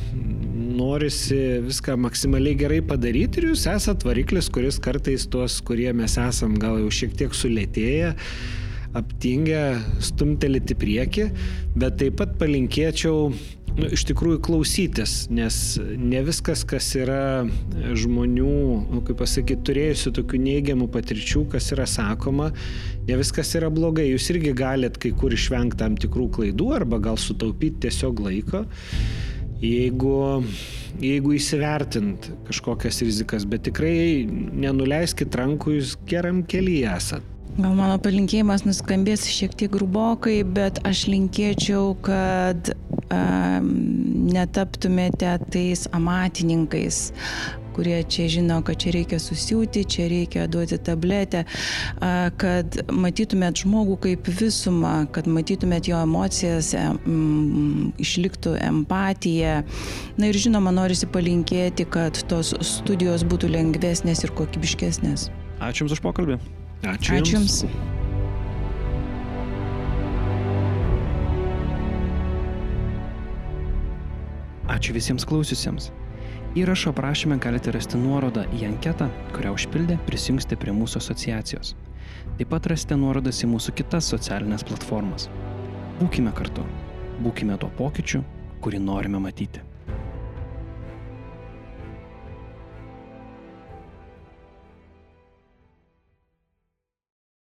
norisi viską maksimaliai gerai padaryti ir jūs esat variklis, kuris kartais tuos, kurie mes esam gal jau šiek tiek sulėtėję, aptingę, stumtelėti prieki, bet taip pat palinkėčiau nu, iš tikrųjų klausytis, nes ne viskas, kas yra žmonių, nu, kaip pasakyti, turėjusių tokių neigiamų patirčių, kas yra sakoma, ne viskas yra blogai. Jūs irgi galit kai kur išvengti tam tikrų klaidų arba gal sutaupyti tiesiog laiko. Jeigu, jeigu įsivertint kažkokias rizikas, bet tikrai nenuleiskit rankų, jūs geram kelyje esat. Gal mano palinkėjimas nuskambės šiek tiek grubokai, bet aš linkėčiau, kad um, netaptumėte tais amatininkais, kurie čia žino, kad čia reikia susiūti, čia reikia duoti tabletę, kad matytumėt žmogų kaip visumą, kad matytumėt jo emocijas, mm, išliktų empatija. Na ir žinoma, norisi palinkėti, kad tos studijos būtų lengvesnės ir kokybiškesnės. Ačiū Jums už pokalbį. Ačiū. Ačiū Jums. Ačiū visiems klausiusiems. Įrašo aprašymę galite rasti nuorodą į anketą, kurią užpildę prisijungsite prie mūsų asociacijos. Taip pat rasite nuorodas į mūsų kitas socialinės platformas. Būkime kartu. Būkime tuo pokyčiu, kurį norime matyti.